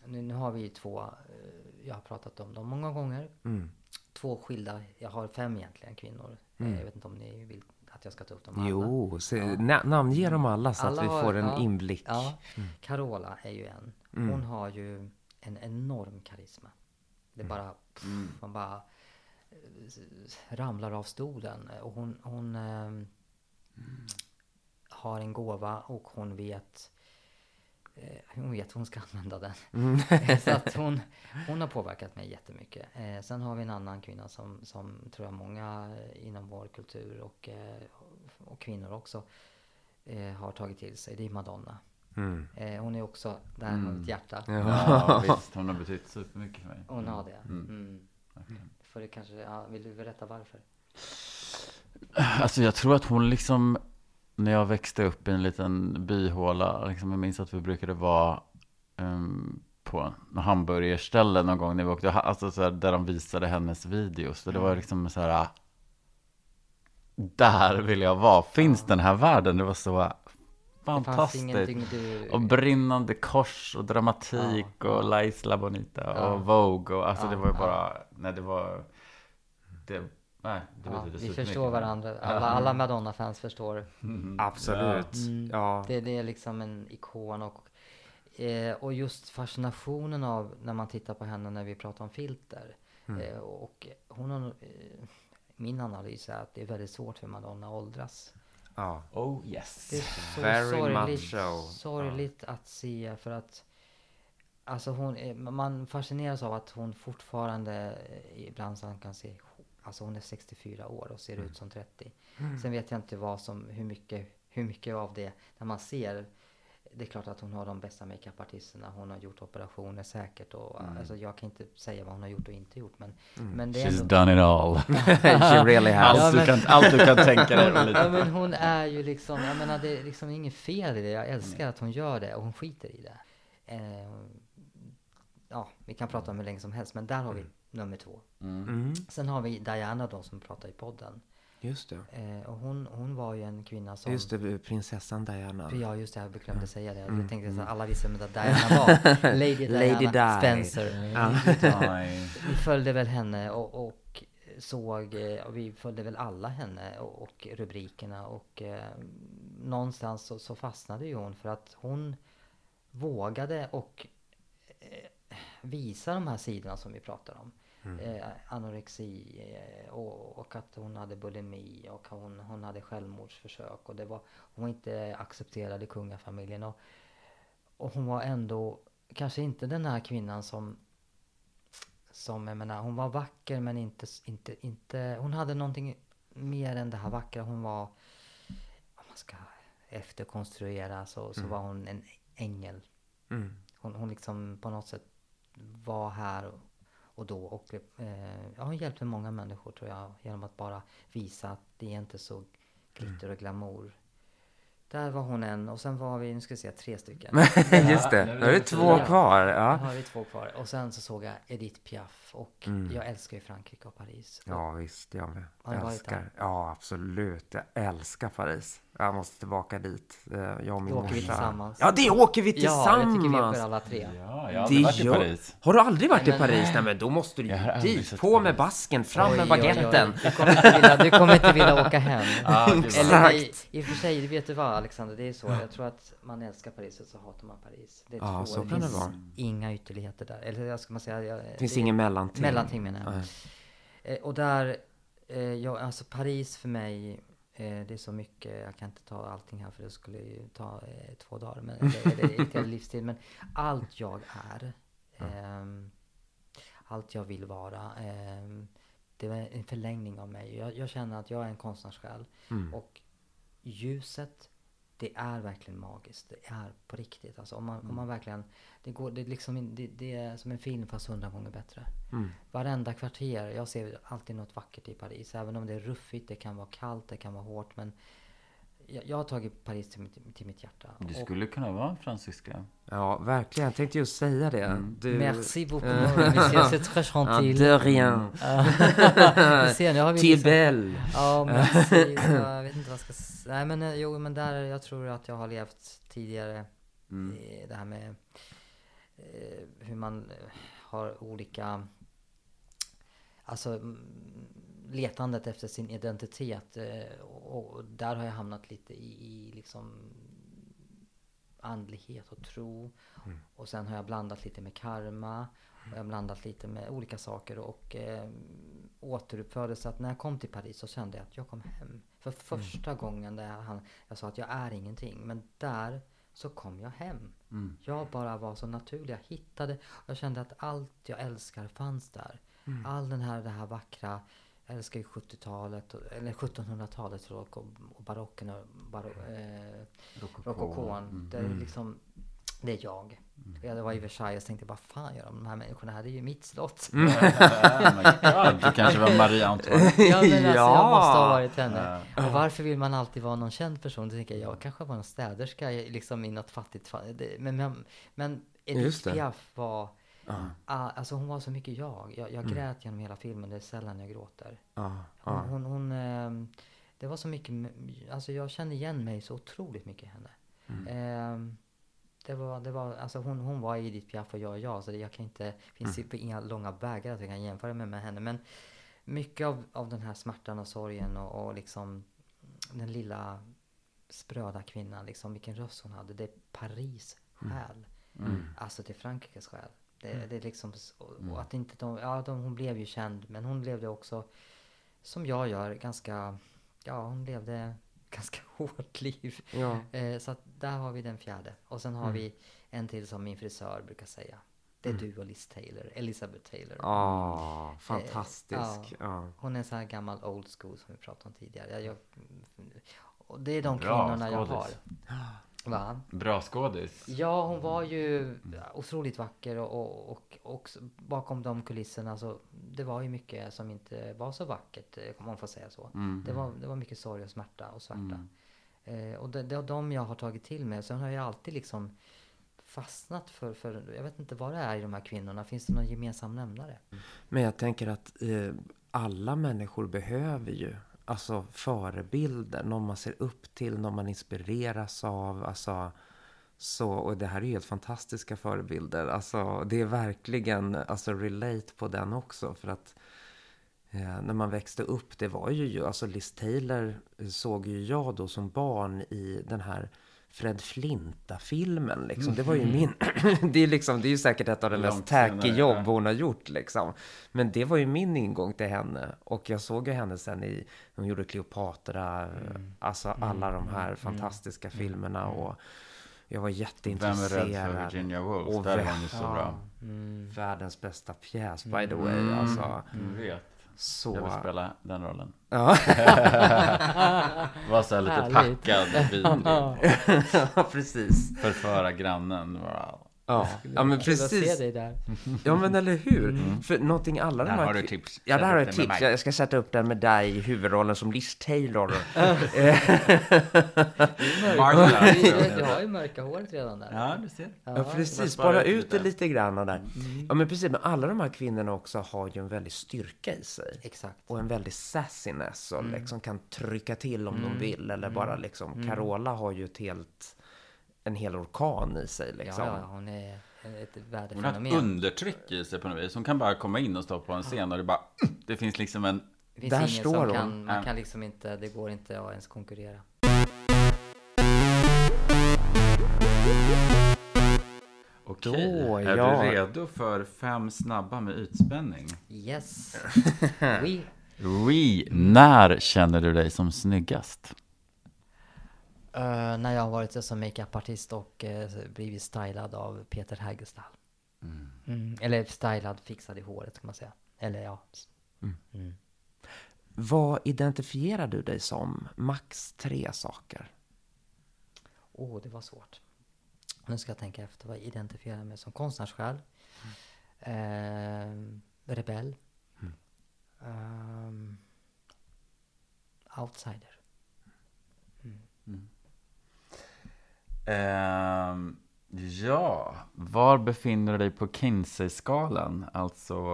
Nu, nu har vi ju två, eh, jag har pratat om dem många gånger. Mm. Två skilda, jag har fem egentligen kvinnor. Eh, Jag vet inte om ni vill att jag ska ta upp dem alla. Jo, se, na, namnge dem alla så Alla att vi har- får en ja, inblick. Ja, Carola är ju en. Hon har ju en enorm karisma. Det är bara, pff, man bara ramlar av stolen. Och hon, hon ehm, har en gåva och hon vet eh, hon vet hon ska använda den. Så att hon, hon har påverkat mig jättemycket. Eh, sen har vi en annan kvinna som, som tror jag många eh, inom vår kultur och, eh, och kvinnor också eh, har tagit till sig. Det är Madonna. Mm. Eh, hon är också, där har mitt hjärta. Ja, visst. Hon har betytt supermycket för mig. Hon har det. Mm. För det kanske, ja, vill du berätta varför? Alltså jag tror att hon liksom, när jag växte upp i en liten byhåla, liksom, jag minns att vi brukade vara um, på en hamburgerställe någon gång när vi åkte, alltså så här, där de visade hennes videos. Och det var liksom så här, där vill jag vara. Finns den här världen? Det var så fantastiskt. du... Och brinnande kors och dramatik Ja, och La Isla Bonita Ja. och Vogue och alltså Ja, det var ju ja. bara, nej det var, det, nej det ja, betyder vi förstår varandra. Alla, alla Madonna-fans förstår. Absolut. Mm. Ja. Det, det är liksom en ikon och, eh, och just fascinationen av när man tittar på henne när vi pratar om filter. Mm. Eh, och hon har, eh, min analys är att det är väldigt svårt för Madonna att åldras. Ja. Oh yes. Det är så Very sorgligt, much so. sorgligt att se för att Alltså hon, är- man fascineras av att hon fortfarande eh, ibland så man kan se Alltså hon är 64 år och ser Mm. ut som 30. Sen vet jag inte vad som, hur mycket, hur mycket av det när man ser det är klart att hon har de bästa makeupartisterna. Hon har gjort operationer säkert. Och, Mm. alltså, jag kan inte säga vad hon har gjort och inte gjort. Men, men det är She's ändå, done it all. She really has. allt, men- du kan, allt du kan tänka dig. ja, men hon är ju liksom, jag menar det är liksom inget fel i det. Jag älskar att hon gör det och hon skiter i det. Eh, ja, vi kan prata om hur länge som helst, men där har vi nummer två. Mm. Sen har vi Diana då som pratar i podden. Just det. Eh, och hon, hon var ju en kvinna som... Just det, prinsessan Diana. Ja, just det. Jag glömde säga det. Jag tänkte så att alla visste vem Diana var. Lady Diana Lady Di. Spencer. Nej. Vi följde väl henne och, och såg, eh, och vi följde väl alla henne och, och rubrikerna och eh, någonstans så, så fastnade ju hon för att hon vågade och eh, visa de här sidorna som vi pratar om. Eh, anorexi eh, och, och att hon hade bulimi och hon, hon hade självmordsförsök och det var, hon var inte accepterad i kungafamiljen och, och hon var ändå kanske inte den här kvinnan som som jag menar, hon var vacker men inte, inte, inte, hon hade någonting mer än det här vackra. Hon var, om man ska efterkonstruera så, så var hon en ängel. Mm. Hon, hon liksom på något sätt var här och, och då och eh, ja, hon hjälpte många människor tror jag genom att bara visa att det är inte så glitter och glamour. Där var hon en och sen var vi, nu ska vi se, tre stycken. Just det, nu är det två kvar. Nu Ja, har vi två kvar. Och sen så såg jag Edith Piaf och Mm. jag älskar ju Frankrike och Paris. ja visst, jag med. Har Älskar. där? Ja, absolut. Jag älskar Paris. Jag måste tillbaka dit. Eh, Jag och min åker vi tillsammans. Ja, det åker vi Ja, jag tycker vi tillsammans! åker alla tre. Ja, jag har Det aldrig varit i Paris. Har du aldrig varit i Paris? Nej men då måste du Jag ju dit. På med basken, fram med Oj, oj, oj. baguetten. Du kommer inte vilja, du kommer inte vilja åka hem. Ja, Eller i, i och för sig, vet du vad Alexander, det är så. Jag tror att man älskar Paris och så hatar man Paris. Det Ja, tror jag. så kan det vara. inga ytterligheter där. Eller jag ska man säga. Jag, Det finns det- ingen mellanting. Mellanting menar jag. Eh, och där, eh, ja, alltså Paris för mig, det är så mycket, jag kan inte ta allting här för det skulle ju ta eh, två dagar, men, eller, eller ett livstid. Men allt jag är, ehm, allt jag vill vara, ehm, det är en förlängning av mig. Jag, jag känner att jag är en konstnärssjäl. Mm. Och ljuset, det är verkligen magiskt. Det är på riktigt. Alltså om man, om man verkligen, det, går, det, liksom, det, det är som en film fast hundra gånger bättre. Mm. Varenda kvarter, jag ser alltid något vackert i Paris. Även om det är ruffigt, det kan vara kallt, det kan vara hårt. Men jag, jag har tagit Paris till mitt, till mitt hjärta. Du Och skulle kunna vara fransyska. Ja, verkligen. Jag tänkte just säga det. Du... Merci beaucoup, monsieur. C'est très Ja, gentil. de rien. Du ser, nu har vi Till liksom- belle. Ja, merci. Jag vet inte vad jag ska säga. Nej, men eh, jo, men där, jag tror att jag har levt tidigare. Mm. i Det här med eh, hur man eh, har olika, alltså mm, letandet efter sin identitet. eh, Och, där har jag hamnat lite i, i liksom andlighet och tro. Och sen har jag blandat lite med karma. Och jag har blandat lite med olika saker och eh, återuppfördes. Så att när jag kom till Paris så kände jag att jag kom hem. För första gången där jag, han, jag sa att jag är ingenting. Men där så kom jag hem. Mm. Jag bara var så naturlig. Jag hittade, jag kände att allt jag älskar fanns där. All den här, det här vackra, älskar ju 70-talet, och- eller 1700-talet förlåt, och, och barocken och baro, eh, Rokoko. rokokon. Mm. Det är liksom, det är jag. Jag var i Versailles och tänkte, vad fan gör de här människorna här? Det är ju mitt slott. Oh God, du kanske var Marie Antoinette. Ja, men alltså, jag Ja. måste ha varit henne. Och varför vill man alltid vara någon känd person? Då tänker jag, jag kanske var en städerska liksom i något fattigt fall. Men, men, men Edith det. Piaf var, Ja, ah, alltså hon var så mycket jag. Jag, Mm. jag grät genom hela filmen, det är sällan jag gråter. ja, Hon, hon, hon ehm, det var så mycket, alltså jag kände igen mig så otroligt mycket i henne. Mm. Ehm, det var, det var, alltså hon, hon var Edith Piaf och jag är jag, så det, jag kan inte, finns Mm. inga långa vägar att jag kan jämföra mig med henne. Men mycket av, av den här smärtan och sorgen och, och liksom den lilla spröda kvinnan, liksom vilken röst hon hade. Det är Paris själ. Mm. Alltså är Frankrikes själ. Det, det är liksom, och, och att inte de, ja de, hon blev ju känd men hon levde också, som jag gör, ganska, ja hon levde ganska hårt liv. ja. Eh, så att där har vi den fjärde. Och sen har vi en till som min frisör brukar säga. Det är du och Liz Taylor, Elizabeth Taylor. Ah, fantastisk. Ja. Hon är sån här gammal old school som vi pratade om tidigare. Jag, jag, och det är de Bra kvinnorna jag har. Va? Bra skådis. Ja, hon var ju otroligt vacker och, och, och, bakom de kulisserna så det var ju mycket som inte var så vackert, eh, om man får säga så. Mm. Det, var, det var mycket sorg och smärta och svärta. Eh, och det, det är de jag har tagit till mig. Sen har jag alltid liksom fastnat för, för, jag vet inte vad det är i de här kvinnorna. Finns det någon gemensam nämnare? Men jag tänker att eh, alla människor behöver ju alltså förebilder, någon man ser upp till, någon man inspireras av. Alltså, så, och det här är ju helt fantastiska förebilder. Alltså, det är verkligen alltså, relate på den också. För att eh, när man växte upp, det var ju, ju alltså Liz Taylor såg ju jag då som barn i den här Fred Flinta-filmen liksom. Det var ju min... det är liksom, det är ju säkert ett av de mest tacky jobb ja. hon har gjort liksom. Men det var ju min ingång till henne. Och jag såg ju henne sen i, hon gjorde Cleopatra, alltså alla de här fantastiska filmerna och jag var Vem är jätteintresserad. rädd för Virginia Woolf? Och Där var hon ju så bra. Mm. Världens bästa pjäs by the way. Mm. Alltså, vet. Så... Jag vill spela den rollen. Ja. Var så här lite Härligt. packad, vidrig. ja, precis. Förföra grannen. Wow. Ja, ja men att se precis. dig där. Ja, men eller hur? För någonting alla de Där här... har du tips. Ja, där har jag tips. Jag ska sätta upp den med dig i huvudrollen som Liz Taylor. Martha. Du, har ju mörka håret redan där. Ja, du ser. Ja, precis. spara Bara ut det lite. grann där. Ja, men precis. Men alla de här kvinnorna också har ju en väldig styrka i sig. Exakt. Och en väldig sassiness och liksom kan trycka till om de vill. Eller bara liksom, Carola har ju ett helt, en hel orkan i sig Ja, liksom. ja, hon är ett Hon har ett undertryck i sig på något vis. Hon kan bara komma in och stå på en scen och det bara... Det finns liksom en... Det finns Där ingen står som hon. kan, man Ja. kan liksom inte, det går inte att ens konkurrera. Okej, Då, är ja. du redo för fem snabba med ytspänning? Yes. We, Oui, när känner du dig som snyggast? Eh, när jag har varit som makeupartist och uh, blivit stylad av Peter Hägerstall. Mm. Eller stylad, fixad i håret kan man säga. Eller ja. Mm. Vad identifierar du dig som? Max tre saker. Åh, oh, det var svårt. Nu ska jag tänka efter. Vad identifierar jag mig som? Konstnärssjäl. Eh, rebell. Ehm, outsider. Ehm, ja, var befinner du dig på Kinsey-skalan? Alltså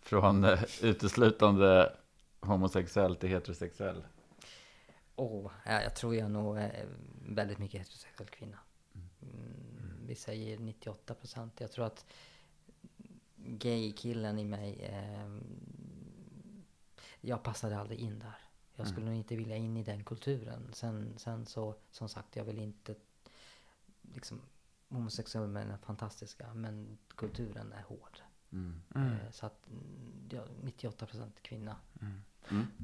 från eh, uteslutande homosexuell till heterosexuell. Åh, ja, jag tror jag är nog eh, väldigt mycket heterosexuell kvinna. Mm, vi säger 98 procent. Jag tror att gay-killen i mig, eh, jag passade aldrig in där. Jag skulle nog inte vilja in i den kulturen. Sen, sen så, som sagt, jag vill inte liksom homosexuella män är fantastiska, men kulturen är hård. Eh, så att, mm, ja, 98 procent kvinna.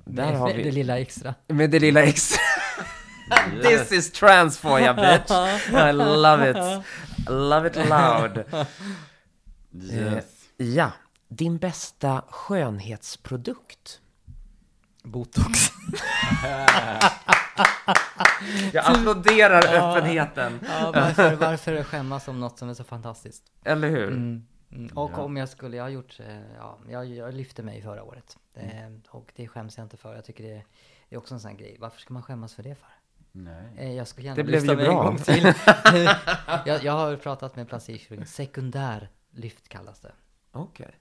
Där Med- har med vi- det lilla extra. Med det lilla extra. This is trans for ya bitch. I love it. I love it loud. Yes. Ja, din bästa skönhetsprodukt? Botox. Jag applåderar öppenheten. Ja, varför, varför skämmas om något som är så fantastiskt? Eller hur? Mm. Mm. Och om jag skulle, jag har gjort, eh, ja, jag, jag lyfte mig förra året. Eh, och det skäms jag inte för. Jag tycker det, det är också en sån här grej. Varför ska man skämmas för det för? Nej. Eh, jag skulle gärna Det blev lyfta ju mig bra. en gång till. jag, jag har pratat med plastikkirurgen. Sekundär lyft kallas det. Okej.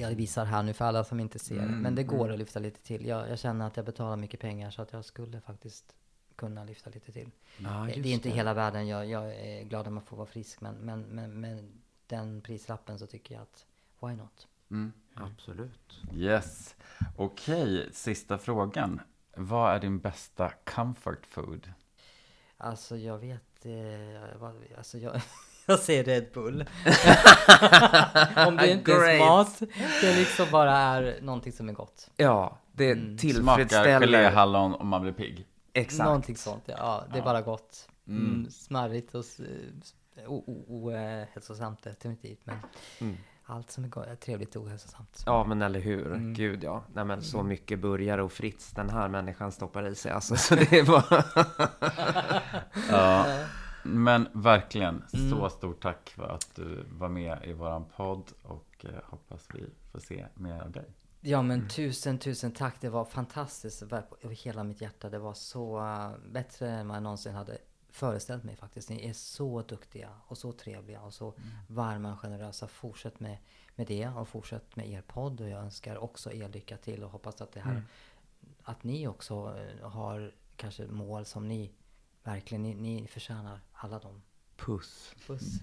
Jag visar här nu för alla som inte ser. Men det går att lyfta lite till. Jag, jag känner att jag betalar mycket pengar så att jag skulle faktiskt kunna lyfta lite till. Ja, Eh, det är inte det. hela världen. Jag, jag är glad att man får vara frisk. Men, men, men, men den prislappen så tycker jag att why not? Mm. Absolut. Yes. Okej, sista frågan. Vad är din bästa comfort food? Alltså jag vet, eh, vad, alltså jag, jag säger Red Bull. Om det inte är mat, det liksom bara är någonting som är gott. Ja, det Mm. Smakar tillfredsställer. geléhallon om man blir pigg. Exakt. Någonting sånt, ja. ja det är bara gott. Mm, smarrigt och o- ohälsosamt definitivt. Men Mm. allt som är go- är trevligt och ohälsosamt. Ja, men eller hur? Mm. Gud, ja. Nej, men så mycket burgare och Fritz den här människan stoppar i sig. Alltså, så det är bara... Ja. Men verkligen, Mm. så stort tack för att du var med i våran podd och eh, hoppas vi får se mer av dig. Ja men tusen, tusen tack. Det var fantastiskt ver- över hela mitt hjärta. Det var så uh, bättre än vad jag någonsin hade föreställt mig faktiskt. Ni är så duktiga och så trevliga och så varma och generösa. Fortsätt med, med det och fortsätt med er podd. Och jag önskar också er lycka till och hoppas att det här, att ni också eh, har kanske mål som ni verkligen, ni, ni förtjänar alla dem. Puss. Puss.